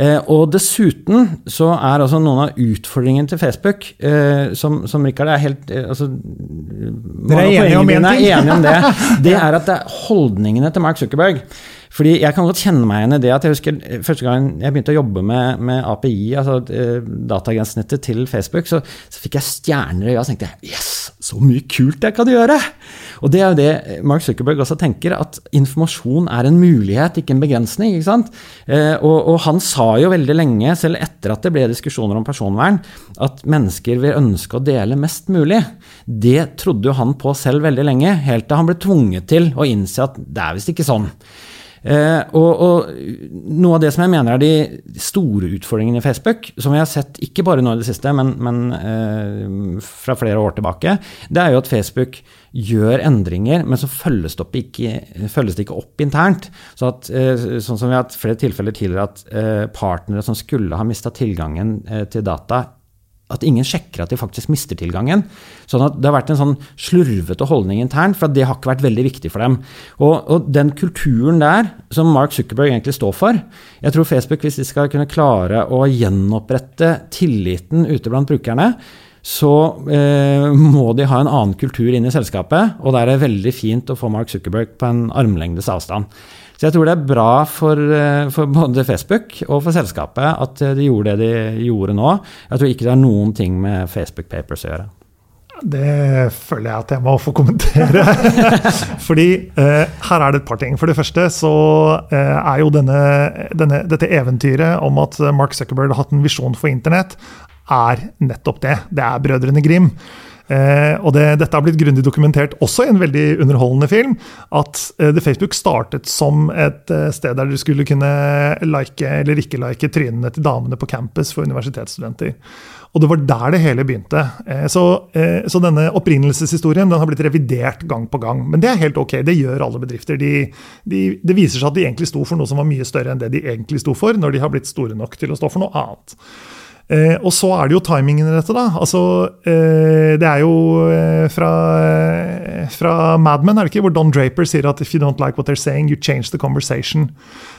Eh, og dessuten så er altså noen av utfordringene til Facebook, eh, som, som Rikard er helt eh, altså, Dere er enige om én ting? Er enige om det. Det er at det er holdningene til Mark Zuckerberg. Fordi jeg kan godt kjenne meg igjen i det at jeg husker første gang jeg begynte å jobbe med, med API, altså datagrensnettet til Facebook, så, så, fikk jeg stjerner i øya og tenkte jeg, yes, så mye kult jeg kan gjøre! Og det er jo det Mark Zuckerberg også tenker, at informasjon er en mulighet, ikke en begrensning. ikke sant? Eh, og, og han sa jo veldig lenge, selv etter at det ble diskusjoner om personvern, at mennesker vil ønske å dele mest mulig. Det trodde jo han på selv veldig lenge, helt til han ble tvunget til å innse at det er visst ikke sånn. Eh, og, og, noe av det som jeg mener er de store utfordringene i Facebook, som vi har sett ikke bare nå i det siste, men, men eh, fra flere år tilbake, det er jo at Facebook gjør endringer, men så følges det, ikke, følges det ikke opp internt. Så at, eh, sånn som vi har hatt flere tilfeller tidligere, at eh, partnere som skulle ha mista tilgangen eh, til data, at ingen sjekker at de faktisk mister tilgangen. Sånn at Det har vært en sånn slurvete holdning internt, for det har ikke vært veldig viktig for dem. Og, og, den kulturen der, som Mark Zuckerberg egentlig står for Jeg tror Facebook, hvis de skal kunne klare å gjenopprette tilliten ute blant brukerne, så eh, må de ha en annen kultur inn i selskapet. Og der er det veldig fint å få Mark Zuckerberg på en armlengdes avstand. Så jeg tror det er bra for, eh, for, både Facebook og for selskapet at de gjorde det de gjorde nå. Jeg tror ikke det har noen ting med Facebook Papers å gjøre. Det føler jeg at jeg må få kommentere. Fordi eh, her er det et par ting. For det første så eh, er jo denne, denne, dette eventyret om at Mark Zuckerberg har hatt en visjon for internett, er nettopp det. Det er Brødrene Grim. Eh, og det, dette har blitt grundig dokumentert også i en veldig underholdende film. At eh, Facebook startet som et eh, sted der du skulle kunne like eller ikke like trynene til damene på campus for universitetsstudenter. Og det var der det hele begynte. Eh, så, eh, så, denne opprinnelseshistorien den har blitt revidert gang på gang. Men det er helt ok, det gjør alle bedrifter. De, de, det viser seg at de egentlig sto for noe som var mye større enn det de egentlig sto for, når de har blitt store nok til å stå for noe annet. Eh, og så er det jo timingen i dette, da. Altså, eh, det er jo eh, fra, eh, fra Mad Men, er det ikke, hvor Don Draper sier at if you don't like what they're saying, you change the conversation.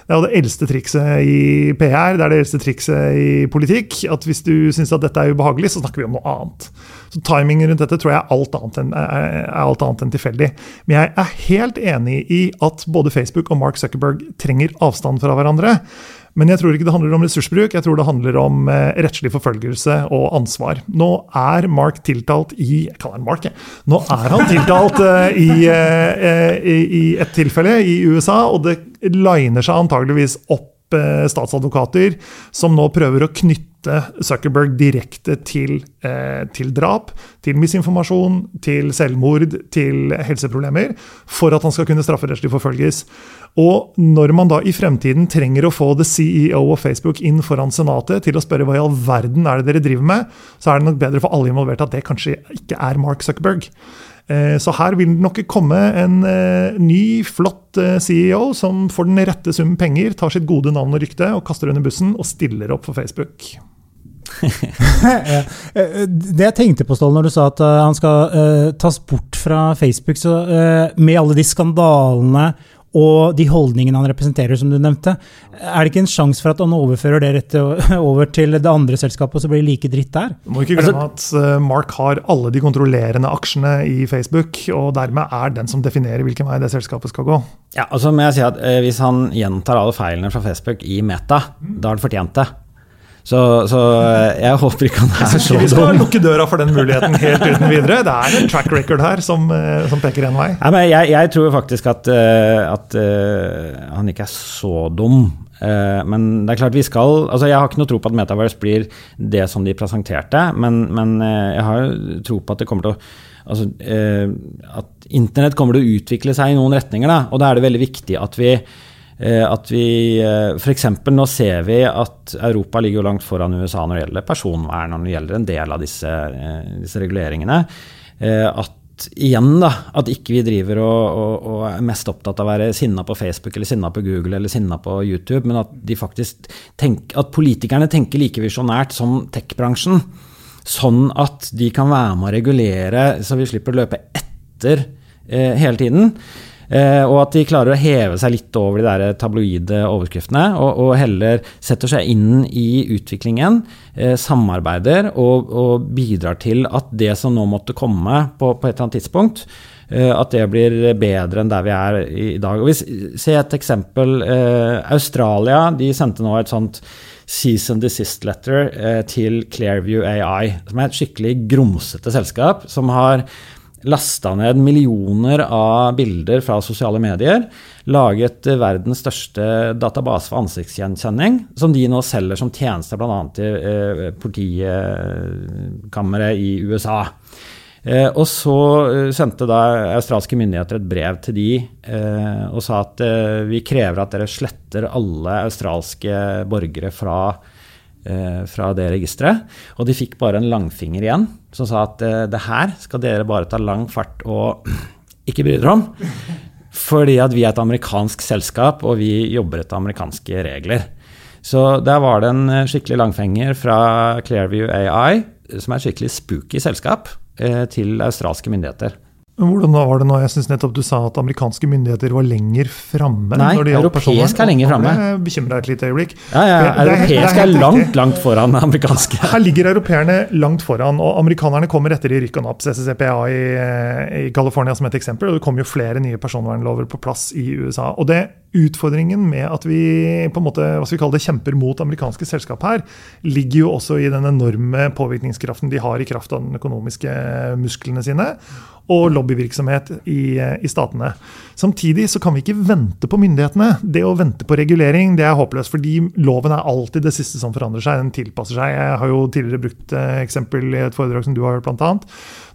Det er jo det eldste trikset i PR, det er det eldste trikset i politikk. At hvis du syns at dette er ubehagelig, så snakker vi om noe annet. Så timingen rundt dette tror jeg er alt annet enn, er alt annet enn tilfeldig. Men jeg er helt enig i at både Facebook og Mark Zuckerberg trenger avstand fra hverandre. Men jeg tror ikke det handler om ressursbruk, jeg tror det handler om eh, rettslig forfølgelse og ansvar. Nå er Mark tiltalt i Jeg kaller han Mark, jeg. Nå er han tiltalt eh, eh, i, i, et tilfelle i USA, og det liner seg antageligvis opp statsadvokater som nå prøver å knytte Zuckerberg direkte til, til drap, til misinformasjon, til selvmord, til helseproblemer, for at han skal kunne strafferettslig forfølges. Og når man da i fremtiden trenger å få the CEO of Facebook inn foran Senatet til å spørre hva i all verden er det dere driver med, så er det nok bedre for alle involverte at det kanskje ikke er Mark Zuckerberg. Eh, så her vil det nok komme en eh, ny, flott eh, CEO som får den rette summen penger, tar sitt gode navn og rykte og kaster under bussen og stiller opp for Facebook. det jeg tenkte på, Ståle, når du sa at han skal uh, tas bort fra Facebook, så uh, med alle de skandalene og de holdningene han representerer, som du nevnte. Er det ikke en sjanse for at han overfører det rett over til det andre selskapet, og så blir det like dritt der? Du må ikke glemme altså, at eh, Mark har alle de kontrollerende aksjene i Facebook, og dermed er den som definerer hvilken vei det selskapet skal gå. Ja, og så må jeg si at eh, Hvis han gjentar alle feilene fra Facebook i Meta, da har han fortjent det. Så, så, eh, jeg håper ikke han er så dum. Vi skal lukke døra for den muligheten helt uten videre. Det er en track record her som, eh, som peker en vei. Nei, jeg, jeg, tror faktisk at, eh, at han ikke er så dum. Men det er klart vi skal altså Jeg har ikke noe tro på at Metaverse blir det som de presenterte, men, men jeg har tro på at det kommer til å altså, At internett kommer til å utvikle seg i noen retninger. Da, og da er det veldig viktig at vi at vi eh, F.eks. nå ser vi at Europa ligger jo langt foran USA når det gjelder personvern, og når det gjelder en del av disse, eh, disse reguleringene. At igjen da, at ikke vi driver og, og, og, er mest opptatt av å være sinna på Facebook eller sinna på Google eller sinna på YouTube, men at, de faktisk tenk, at politikerne tenker like visjonært som tech-bransjen. Sånn at de kan være med å regulere, så vi slipper å løpe etter eh, hele tiden. Eh, og at de klarer å heve seg litt over de der tabloide overskriftene, og, og heller setter seg inn i utviklingen, eh, samarbeider og, og, bidrar til at det som nå måtte komme på, på et eller annet tidspunkt, eh, at det blir bedre enn der vi er i dag. Og hvis, se et eksempel. Australia de sendte nå et sånt cease and desist letter til Clearview AI, som er et skikkelig grumsete selskap som har lasta ned millioner av bilder fra sosiale medier. Laget verdens største database for ansiktsgjenkjenning, som de nå selger som tjeneste bl.a. til eh, politikammeret i USA. Eh, og så eh, sendte da australske myndigheter et brev til de eh, og sa at eh, vi krever at dere sletter alle australske borgere fra fra det registeret. Og de fikk bare en langfinger igjen, som sa at eh, det her skal dere bare ta lang fart og ikke bry dere om. Fordi at vi er et amerikansk selskap, og vi jobber etter amerikanske regler. Så der var det en eh, skikkelig langfinger fra Clearview AI, som er et skikkelig spooky selskap, til australske myndigheter. Hvordan var det nå? Jeg syns nettopp du sa at amerikanske myndigheter var lenger framme. Nei, europeisk er lenger framme. Jeg bekymrer deg et lite øyeblikk. Ja, ja, Europeisk er, er, langt, langt foran amerikanske. Her ligger europeerne langt foran, og amerikanerne kommer etter i rykk og napp. CCCPA i, i California som et eksempel, og det kommer jo flere nye personvernlover på plass i USA. Og det Utfordringen med at vi på en måte, hva skal vi kalle det, kjemper mot amerikanske selskap her, ligger jo også i den enorme påvirkningskraften de har i kraft av den økonomiske musklene sine og lobbyvirksomhet i, i, statene. Samtidig så kan vi ikke vente på myndighetene. Det å vente på regulering det er håpløst, fordi loven er alltid det siste som forandrer seg. Den tilpasser seg. Jeg har jo tidligere brukt eh, eksempel i et foredrag som du har hørt, bl.a.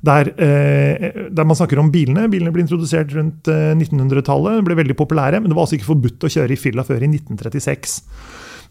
Der, eh, der man snakker om bilene. Bilene ble introdusert rundt eh, 1900-tallet, ble veldig populære, men det var altså ikke forbudt å kjøre i fylla før i 1936.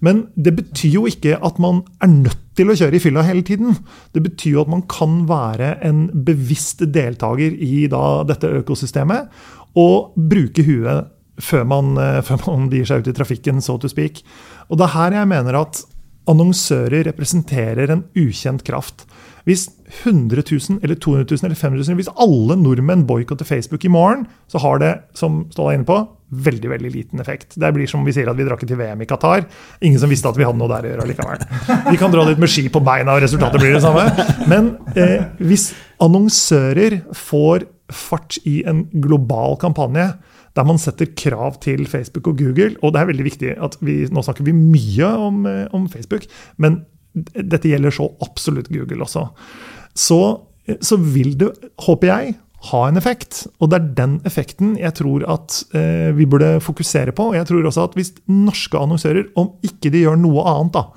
Men det betyr jo ikke at man er nødt til å kjøre i fylla hele tiden. Det betyr jo at man kan være en bevisst deltaker i da, dette økosystemet og bruke huet før man, eh, før man gir seg ut i trafikken, so to speak. Og det er her jeg mener at annonsører representerer en ukjent kraft. Hvis 100 000 eller 200 000 eller 500 000, hvis alle nordmenn boikotter Facebook i morgen, så har det, som Ståle er inne på, veldig veldig liten effekt. Det blir som vi sier at vi drakk til VM i Qatar. Ingen som visste at vi hadde noe der å gjøre likevel. Vi kan dra dit med ski på beina, og resultatet blir det samme. Men eh, hvis annonsører får fart i en global kampanje der man setter krav til Facebook og Google, og det er veldig viktig at vi, Nå snakker vi mye om, eh, om Facebook, men dette gjelder så absolutt Google også. Så, så vil det, håper jeg, ha en effekt. Og det er den effekten jeg tror at eh, vi burde fokusere på. Og jeg tror også at hvis norske annonsører, om ikke de gjør noe annet da,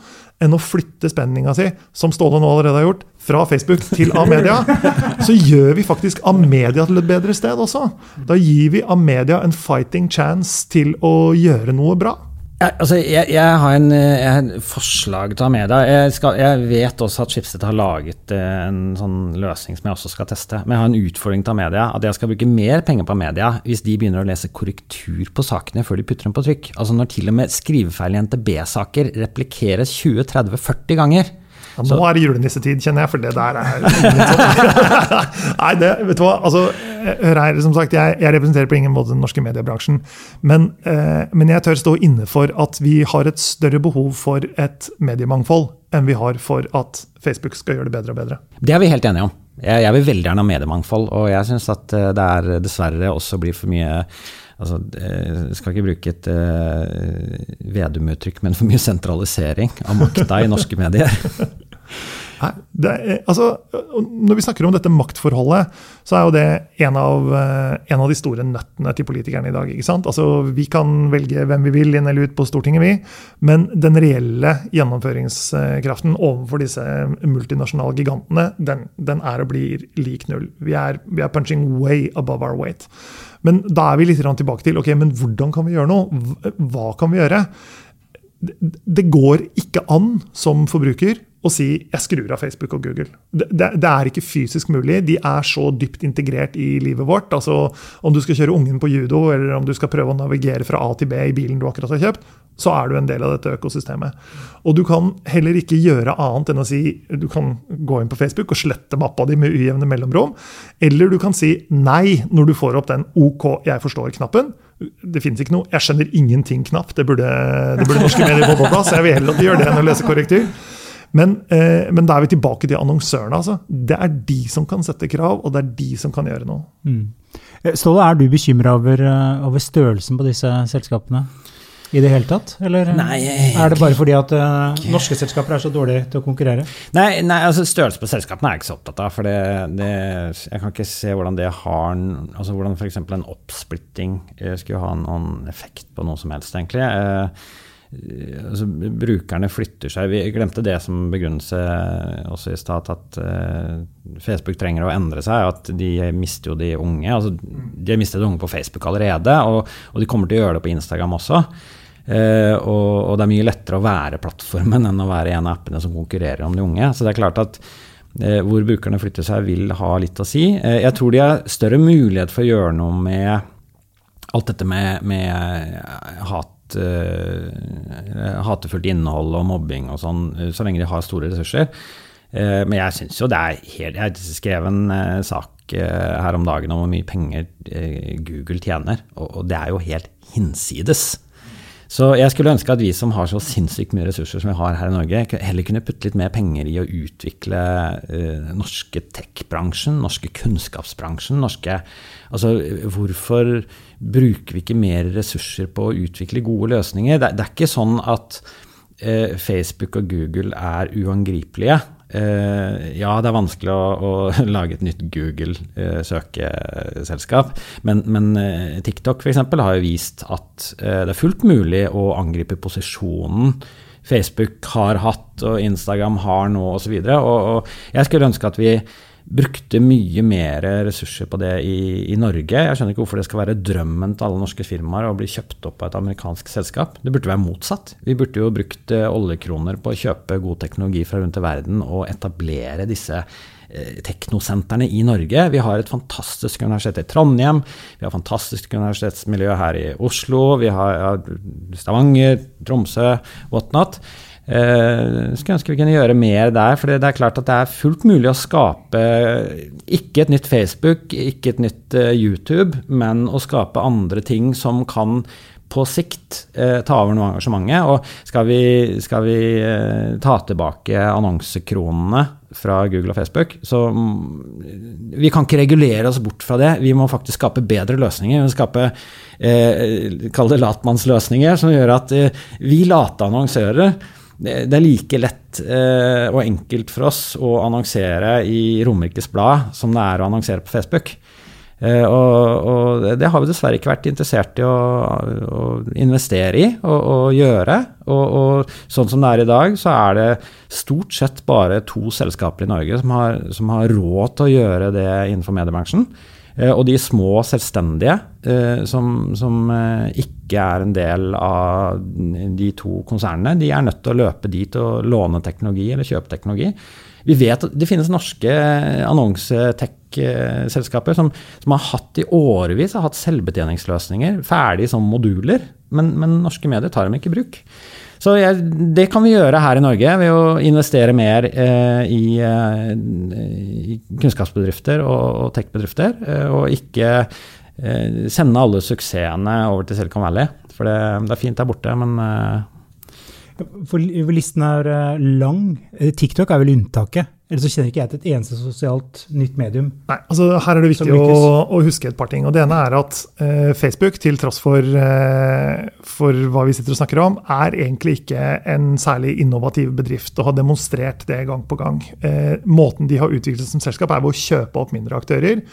enn å flytte spenninga si, som Ståle nå allerede har gjort, fra Facebook til Amedia, så gjør vi faktisk Amedia til et bedre sted også. Da gir vi Amedia en fighting chance til å gjøre noe bra. Jeg, altså, jeg, jeg, har en, jeg, har forslag til å ha Jeg, skal, jeg vet også at Schibsted har laget eh, en sånn løsning som jeg også skal teste. Men jeg har en utfordring til Amedia. At jeg skal bruke mer penger på media hvis de begynner å lese korrektur på sakene før de putter dem på trykk. Altså Når til og med skrivefeil i NTB-saker replikeres 20-30-40 ganger. Ja, nå er det julenissetid, kjenner jeg, for det der er Nei, det, vet du hva. Altså, hør her, som sagt, jeg, jeg, representerer på ingen måte den norske mediebransjen. Men, eh, men, jeg tør stå inne for at vi har et større behov for et mediemangfold enn vi har for at Facebook skal gjøre det bedre og bedre. Det er vi helt enige om. Jeg, jeg vil veldig gjerne ha mediemangfold, og jeg syns at eh, det er dessverre også blir for mye altså, Jeg skal ikke bruke et uh, Vedum-uttrykk, men for mye sentralisering av makta i norske medier. Er, altså, når vi snakker om dette maktforholdet, så er jo det en av, eh, en av de store nøttene til politikerne i dag. Altså, Vi kan velge hvem vi vil inn eller ut på Stortinget, vi. Men den reelle gjennomføringskraften overfor disse multinasjonale gigantene, den, den er og blir lik null. Vi er, vi er punching way above our weight. Men da er vi litt tilbake til ok, men hvordan kan vi gjøre noe? Hva kan vi gjøre? Det går ikke an som forbruker å si 'jeg skrur av Facebook og Google'. Det, det, det, er ikke fysisk mulig. De er så dypt integrert i livet vårt. altså Om du skal kjøre ungen på judo, eller om du skal prøve å navigere fra A til B i bilen du akkurat har kjøpt, så er du en del av dette økosystemet. Og du kan heller ikke gjøre annet enn å si Du kan gå inn på Facebook og slette mappa di med ujevne mellomrom. Eller du kan si nei når du får opp den OK, jeg forstår-knappen. Det finnes ikke noe 'jeg skjønner ingenting'-knapp. Det det burde norske medier få på plass. Jeg vil heller at de gjør det enn å lese korrektur. Men, eh, men, da er vi tilbake til annonsørene. Altså. Det er de som kan sette krav, og det er de som kan gjøre noe. Mm. Eh, Ståle, er du bekymra over, eh, over, størrelsen på disse selskapene? I det hele tatt? Eller nei, er det bare fordi at uh, norske selskaper er så dårlige til å konkurrere? Nei, nei altså størrelse på selskapene er jeg ikke så opptatt av. For det, det, jeg kan ikke se hvordan det har altså Hvordan f.eks. en oppsplitting skulle ha noen effekt på noe som helst, egentlig. Uh, altså, brukerne flytter seg. Vi glemte det som begrunnelse også i stad, at uh, Facebook trenger å endre seg. At de mister jo de unge. Altså, de har mistet unge på Facebook allerede, og, og, de kommer til å gjøre det på Instagram også. Uh, og, og, det er mye lettere å være plattformen enn å være en av appene som konkurrerer om de unge. Så det er klart at uh, hvor brukerne flytter seg, vil ha litt å si. jeg tror de har større mulighet for å gjøre noe med alt dette med, med hat uh, hatefullt innhold og mobbing og sånn, eh, så lenge de har store ressurser. Men jeg syns jo det er helt Jeg skrev en sak her om dagen om hvor mye penger Google tjener, og det er jo helt hinsides. Så jeg skulle ønske at vi som har så sinnssykt mye ressurser som vi har her i Norge, heller kunne putte litt mer penger i å utvikle uh, norske tech-bransjen, norske kunnskapsbransjen, norske Altså hvorfor bruker vi ikke mer ressurser på å utvikle gode løsninger? Det, det er ikke sånn at uh, Facebook og Google er uangripelige. Uh, ja, det er vanskelig å, å lage et nytt Google-søkeselskap, uh, men, men uh, TikTok f.eks. har jo vist at det er fullt mulig å angripe posisjonen Facebook har hatt og Instagram har nå osv. Og, og, og jeg skulle ønske at vi brukte mye mer ressurser på det i, i, Norge. Jeg skjønner ikke hvorfor det skal være drømmen til alle norske firmaer å bli kjøpt opp av et amerikansk selskap. Det burde være motsatt. Vi burde jo brukt eh, oljekroner på å kjøpe god teknologi fra rundt i verden og etablere disse eh, teknosentrene i Norge. Vi har et fantastisk universitet i Trondheim, vi har fantastisk universitetsmiljø her i Oslo, vi har Stavanger, Tromsø, whatnot. Uh, skulle ønske vi kunne gjøre mer der. For det er klart at det er fullt mulig å skape ikke et nytt Facebook, ikke et nytt uh, YouTube, men å skape andre ting som kan på sikt uh, ta over noe engasjementet. Og skal vi, skal vi ta tilbake annonsekronene fra Google og Facebook, så um, vi kan ikke regulere oss bort fra det. Vi må faktisk skape bedre løsninger. Vi må skape kall det latmannsløsninger, som gjør at vi late annonsører det er like lett eh, og enkelt for oss å annonsere i Romerikes Blad som det er å annonsere på Facebook. Eh, og, og, det har vi dessverre ikke vært interessert i å, å investere i og, og gjøre. Og, og, sånn som det er i dag, så er det stort sett bare to selskaper i Norge som har, som har råd til å gjøre det innenfor mediebransjen. Uh, og de små selvstendige uh, som, som ikke er en del av de to konsernene, de er nødt til å løpe dit og låne teknologi eller kjøpe teknologi. Vi vet at det finnes norske annonsetech-selskaper som, som, har hatt i årevis har hatt selvbetjeningsløsninger ferdig som moduler, men, men, norske medier tar dem ikke i bruk. Så jeg, det kan vi gjøre her i Norge ved å investere mer eh, i, eh, i, kunnskapsbedrifter og, og tech-bedrifter, eh, og ikke eh, sende alle suksessene over til Silicon Valley. For det, det er fint der borte, men for listen er lang. TikTok er vel unntaket? Eller så kjenner ikke jeg til et eneste sosialt nytt medium. Nei, altså Her er det viktig å, å, huske et par ting. og Det ene er at eh, Facebook, til tross for, eh, for, hva vi sitter og snakker om, er egentlig ikke en særlig innovativ bedrift og har demonstrert det gang på gang. Eh, måten de har utviklet som selskap, er ved å kjøpe opp mindre aktører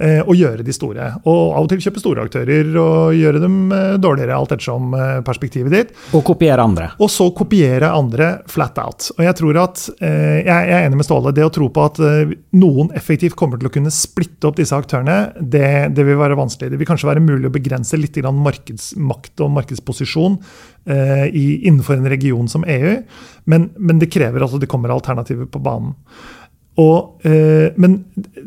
og gjøre de store. Og av og til kjøpe store aktører og gjøre dem eh, dårligere, alt ettersom eh, perspektivet ditt. Og kopiere andre. Og så kopiere andre flat out. Og jeg tror at, jeg er enig med Ståle. Det å tro på at noen effektivt kommer til å kunne splitte opp disse aktørene, det, det vil være vanskelig. Det vil kanskje være mulig å begrense litt markedsmakt og markedsposisjon i, innenfor en region som EU, men, men det krever at det kommer alternativer på banen. Og, eh, men,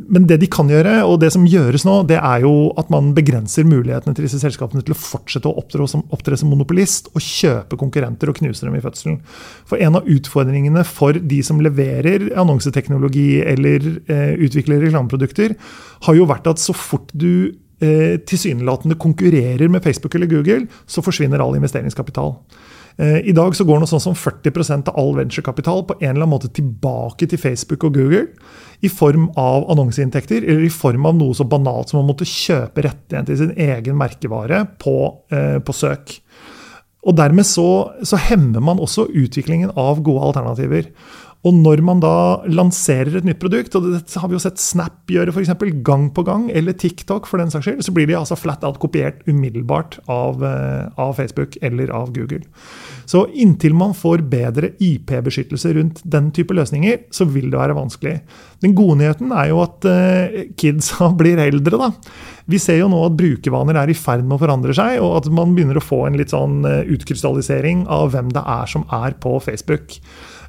men, det de kan gjøre, og det som gjøres nå, det er jo at man begrenser mulighetene til disse selskapene til å fortsette å opptre som, opptre som monopolist og kjøpe konkurrenter og knuse dem i fødselen. For en av utfordringene for de som leverer annonseteknologi eller eh, utvikler reklameprodukter, har jo vært at så fort du eh, tilsynelatende konkurrerer med Facebook eller Google, så forsvinner all investeringskapital. Eh, I dag så går noe sånn som 40% av all venturekapital på en eller annen måte tilbake til Facebook og Google i form av annonseinntekter, eller i form av noe så banalt som å måtte kjøpe rettigheter til sin egen merkevare på, eh, på søk. Og Dermed så, så, hemmer man også utviklingen av gode alternativer. Og når man da lanserer et nytt produkt, og det har vi jo sett Snap gjøre for eksempel, gang på gang, eller TikTok for den saks skyld, så blir de altså flat out kopiert umiddelbart av, eh, av Facebook eller av Google. Så inntil man får bedre IP-beskyttelse rundt den type løsninger, så vil det være vanskelig. Den gode nyheten er jo at uh, kidsa blir eldre, da. Vi ser jo nå at brukervaner er i ferd med å forandre seg, og at man begynner å få en litt sånn eh, utkrystallisering av hvem det er som er på Facebook.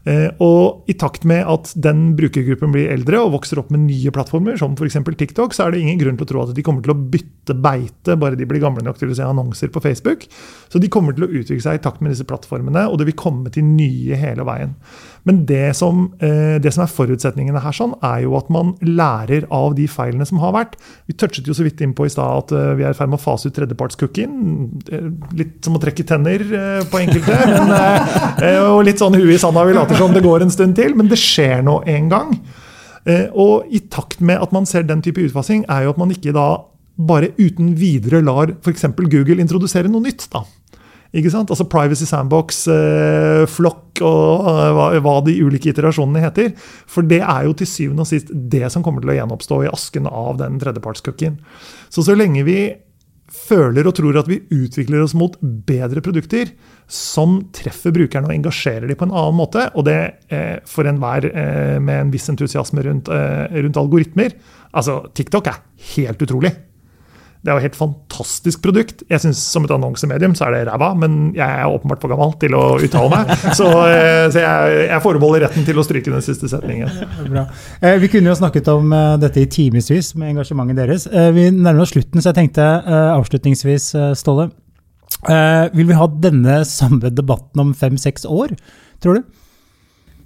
Eh, og i takt med at den brukergruppen blir eldre og vokser opp med nye plattformer, som f.eks. TikTok, så er det ingen grunn til å tro at de kommer til å bytte beite bare de blir gamle nok til å se annonser på Facebook. Så de kommer til å utvikle seg i takt med disse plattformene, og det vil komme til nye hele veien. Men det som, eh, det som er forutsetningene her, sånn, er jo at man lærer av de feilene som har vært. Vi touchet jo så vidt innpå i stad at eh, vi er i ferd med å fase ut tredjepartscookien. Litt som å trekke tenner på enkelte. Men, og litt sånn huet i sanda. Vi later som det går en stund til, men det skjer nå en gang. Eh, og i takt med at man ser den type utfasing, er jo at man ikke da bare uten videre lar f.eks. Google introdusere noe nytt. da. Ikke sant? Altså Privacy Sandbox, eh, Flock og eh, hva, hva, de ulike iterasjonene heter. For det er jo til syvende og sist det som kommer til å gjenoppstå i asken av den tredjepartscookien. Så så lenge vi føler og tror at vi utvikler oss mot bedre produkter som treffer brukerne og engasjerer dem på en annen måte, og det eh, for enhver eh, med en viss entusiasme rundt, eh, rundt algoritmer Altså, TikTok er helt utrolig. Det er jo et helt fantastisk produkt. Jeg synes Som et annonsemedium så er det ræva, men jeg er åpenbart for gammel til å uttale meg. Så, eh, så jeg, jeg, forbeholder retten til å stryke den siste setningen. Bra. Eh, vi kunne jo snakket om eh, dette i timevis med engasjementet deres. Vi nærmer oss slutten, så jeg tenkte avslutningsvis, Ståle. Vil vi ha denne samme debatten om fem-seks år, tror du?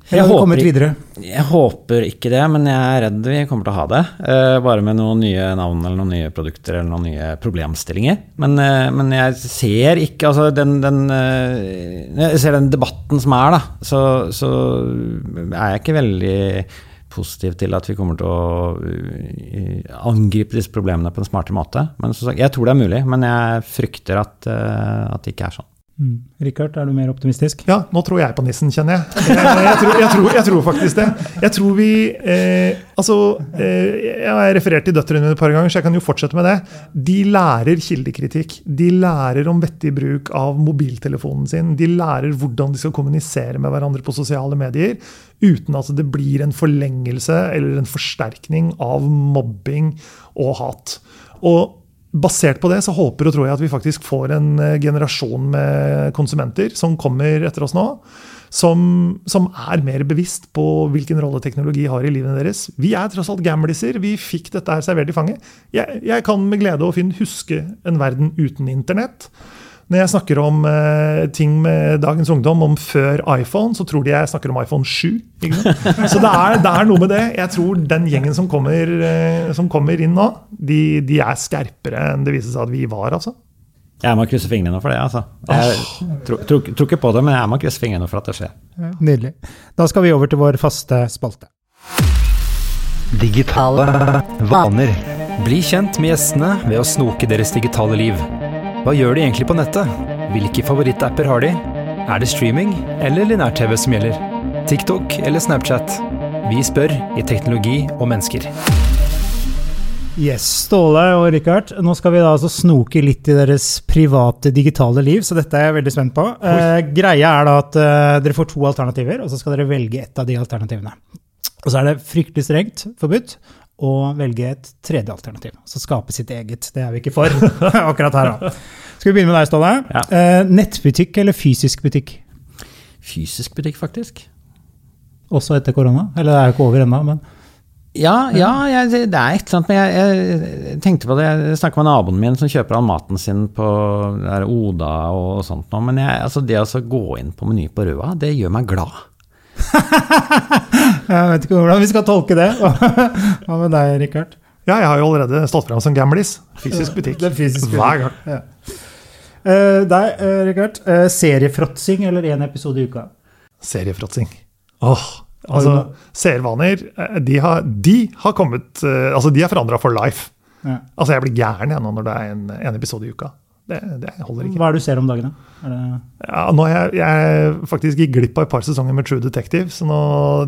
Jeg håper, jeg håper, ikke det, men jeg er redd vi kommer til å ha det. Uh, bare med noen nye navn eller noen nye produkter eller noen nye problemstillinger. Men, uh, men jeg ser ikke altså den, den uh, Jeg ser den debatten som er, da, så, så, er jeg ikke veldig positiv til at vi kommer til å angripe disse problemene på en smartere måte. Men jeg tror det er mulig, men jeg frykter at, at det ikke er sånn. Mm. Rikard, er du mer optimistisk? Ja, nå tror jeg på nissen, kjenner. Jeg, jeg, tror, jeg, tror, jeg tror, faktisk det. Jeg tror vi eh, Altså, eh, jeg har referert til døtrene mine et par ganger, så jeg kan jo fortsette med det. De lærer kildekritikk. De lærer om vettig bruk av mobiltelefonen sin. De lærer hvordan de skal kommunisere med hverandre på sosiale medier uten at det blir en forlengelse eller en forsterkning av mobbing og hat. Og basert på det så håper og tror jeg at vi faktisk får en eh, generasjon med konsumenter som kommer etter oss nå, som, som, er mer bevisst på hvilken rolle teknologi har i livene deres. Vi er tross alt gamliser. Vi fikk dette her servert i fanget. Jeg, jeg kan med glede og Finn huske en verden uten internett. Når jeg snakker om uh, ting med dagens ungdom om før iPhone, så tror de jeg snakker om iPhone 7. Så det er, det er, noe med det. Jeg tror den gjengen som kommer, uh, som kommer inn nå, de, de, er skerpere enn det viser seg at vi var. altså. Jeg må krysse fingrene for det. altså. Jeg tror, tror, tror, ikke på det, men jeg må krysse fingrene for at det skjer. Nydelig. Da skal vi over til vår faste spalte. Digitale vaner. Bli kjent med gjestene ved å snoke deres digitale liv. Hva gjør de egentlig på nettet? Hvilke favorittapper har de? Er det streaming eller linær-TV som gjelder? TikTok eller Snapchat? Vi spør i Teknologi og mennesker. Yes, Ståle og Rikard, nå skal vi da altså snoke litt i deres private digitale liv, så dette er jeg veldig spent på. Eh, greia er da at eh, dere får to alternativer, og så skal dere velge ett av de alternativene. Og så er det fryktelig strengt forbudt og velge et tredje alternativ. Så skape sitt eget. Det er vi ikke for akkurat her, da. Skal vi begynne med deg, Ståle? Ja. Eh, nettbutikk eller fysisk butikk? Fysisk butikk, faktisk. Også etter korona? Eller det er jo ikke over ennå, men ja, ja jeg, det er et eller annet. Men jeg, jeg tenkte på det, jeg snakka med naboen min som kjøper all maten sin på Oda og sånt. Men jeg, altså det å gå inn på Meny på Røa, det gjør meg glad. jeg vet ikke hvordan vi skal tolke det. Hva med deg, Rikard? Ja, jeg har jo allerede stått fram som gamlis. Fysisk butikk. Det fysisk. Hver gang. Ja. Uh, deg, uh, Richard. Uh, seriefråtsing eller én episode i uka? Seriefråtsing. Åh, altså, Seervaner, de har, de har kommet Altså, de er forandra for life. Ja. Altså, jeg blir gæren jeg nå når det er en, en episode i uka. Det, det, holder ikke. Hva er det du ser om dagene? Ja, nå jeg, jeg faktisk gikk glipp av et par sesonger med True Detective, så nå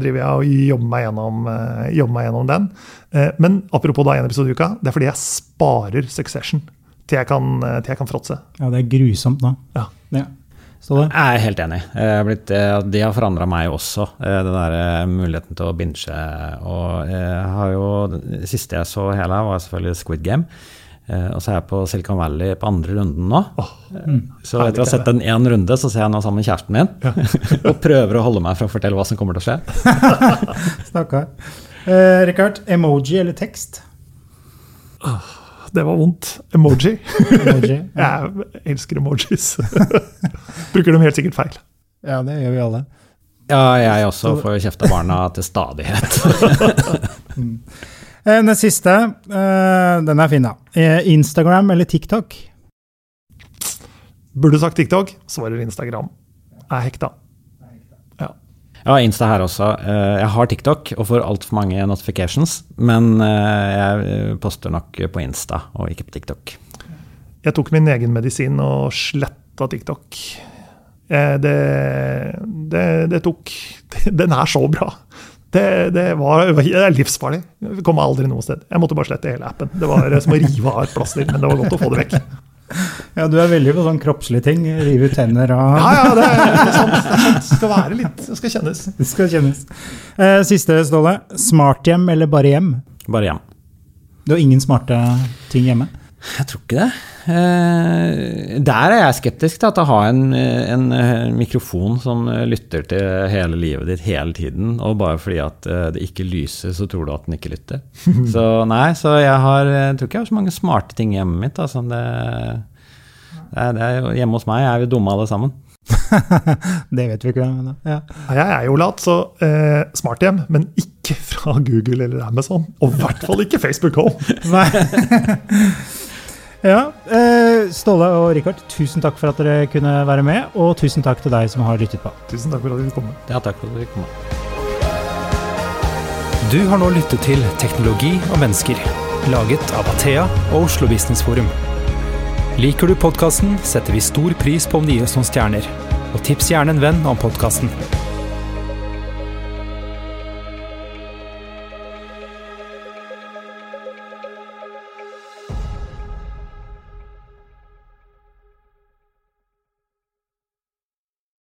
driver jeg og jobber meg gjennom, uh, jobber meg gjennom den. Uh, men apropos da en episode i uka, det er fordi jeg sparer Succession til jeg kan, uh, til jeg kan fråtse. Ja, det er grusomt nå. Ja. ja. Jeg er helt enig. de det har forandra meg også, den der muligheten til å binge. Og jeg har jo, det siste jeg så hele, var selvfølgelig Squid Game. Eh, og så er jeg på Silicon Valley på andre runden nå. Oh, mm. Så etter å ha sett den én runde, så ser jeg nå sammen med kjæresten min. Ja. og prøver å holde meg fra å fortelle hva som kommer til å skje. Stakkar. Eh, Rikard, emoji eller tekst? Oh, det var vondt. Emoji. emoji ja. Jeg elsker emojis. Bruker dem helt sikkert feil. Ja, det gjør vi alle. Ja, jeg også får kjeft av barna til stadighet. mm. Eh, den siste, eh, den er fin, da. Eh, Instagram eller TikTok? Burde sagt TikTok, svarer Instagram. Er hekta. Ja. ja, Insta her også. Jeg har TikTok og får altfor mange notifications. Men jeg poster nok på Insta og ikke på TikTok. Jeg tok min egen medisin og sletta TikTok. Det, det, det tok Den er så bra. Det, det, var, det er livsfarlig. Vi kom aldri noe sted. Jeg måtte bare slette hele appen. Det var som å rive av et plaster, men det var godt å få det vekk. Ja, du er veldig på sånn kroppslige ting. Rive ut tenner og Ja, ja, er. Det, er sant. det skal være litt Det skal kjennes. Det skal kjennes. Eh, siste, Ståle. Smarthjem eller bare hjem? Bare hjem. Du har ingen smarte ting hjemme? Jeg tror ikke det. Eh, der er jeg skeptisk til at å ha en, en, mikrofon som lytter til hele livet ditt hele tiden, og bare fordi at eh, det ikke lyser, så tror du at den ikke lytter. Så nei, så jeg, har, jeg tror ikke jeg har så mange smarte ting i hjemmet mitt. Altså. Det, det, er, det hjemme hos meg er vi dumme alle sammen. det vet vi ikke. Men, ja. Jeg er jo lat, så eh, smarthjem, men ikke fra Google eller Amazon. Og i hvert fall ikke Facebook Home. Nei. Ja, eh, Ståle og Rikard, tusen takk for at dere kunne være med. Og tusen takk til deg som har lyttet på. Tusen takk for at dere kom. Ja, takk for at dere kom. Du har nå lyttet til Teknologi og mennesker, laget av Athea og Oslo Business Forum. Liker du podkasten, setter vi stor pris på om du gir oss noen stjerner. Og tips gjerne en venn om podkasten.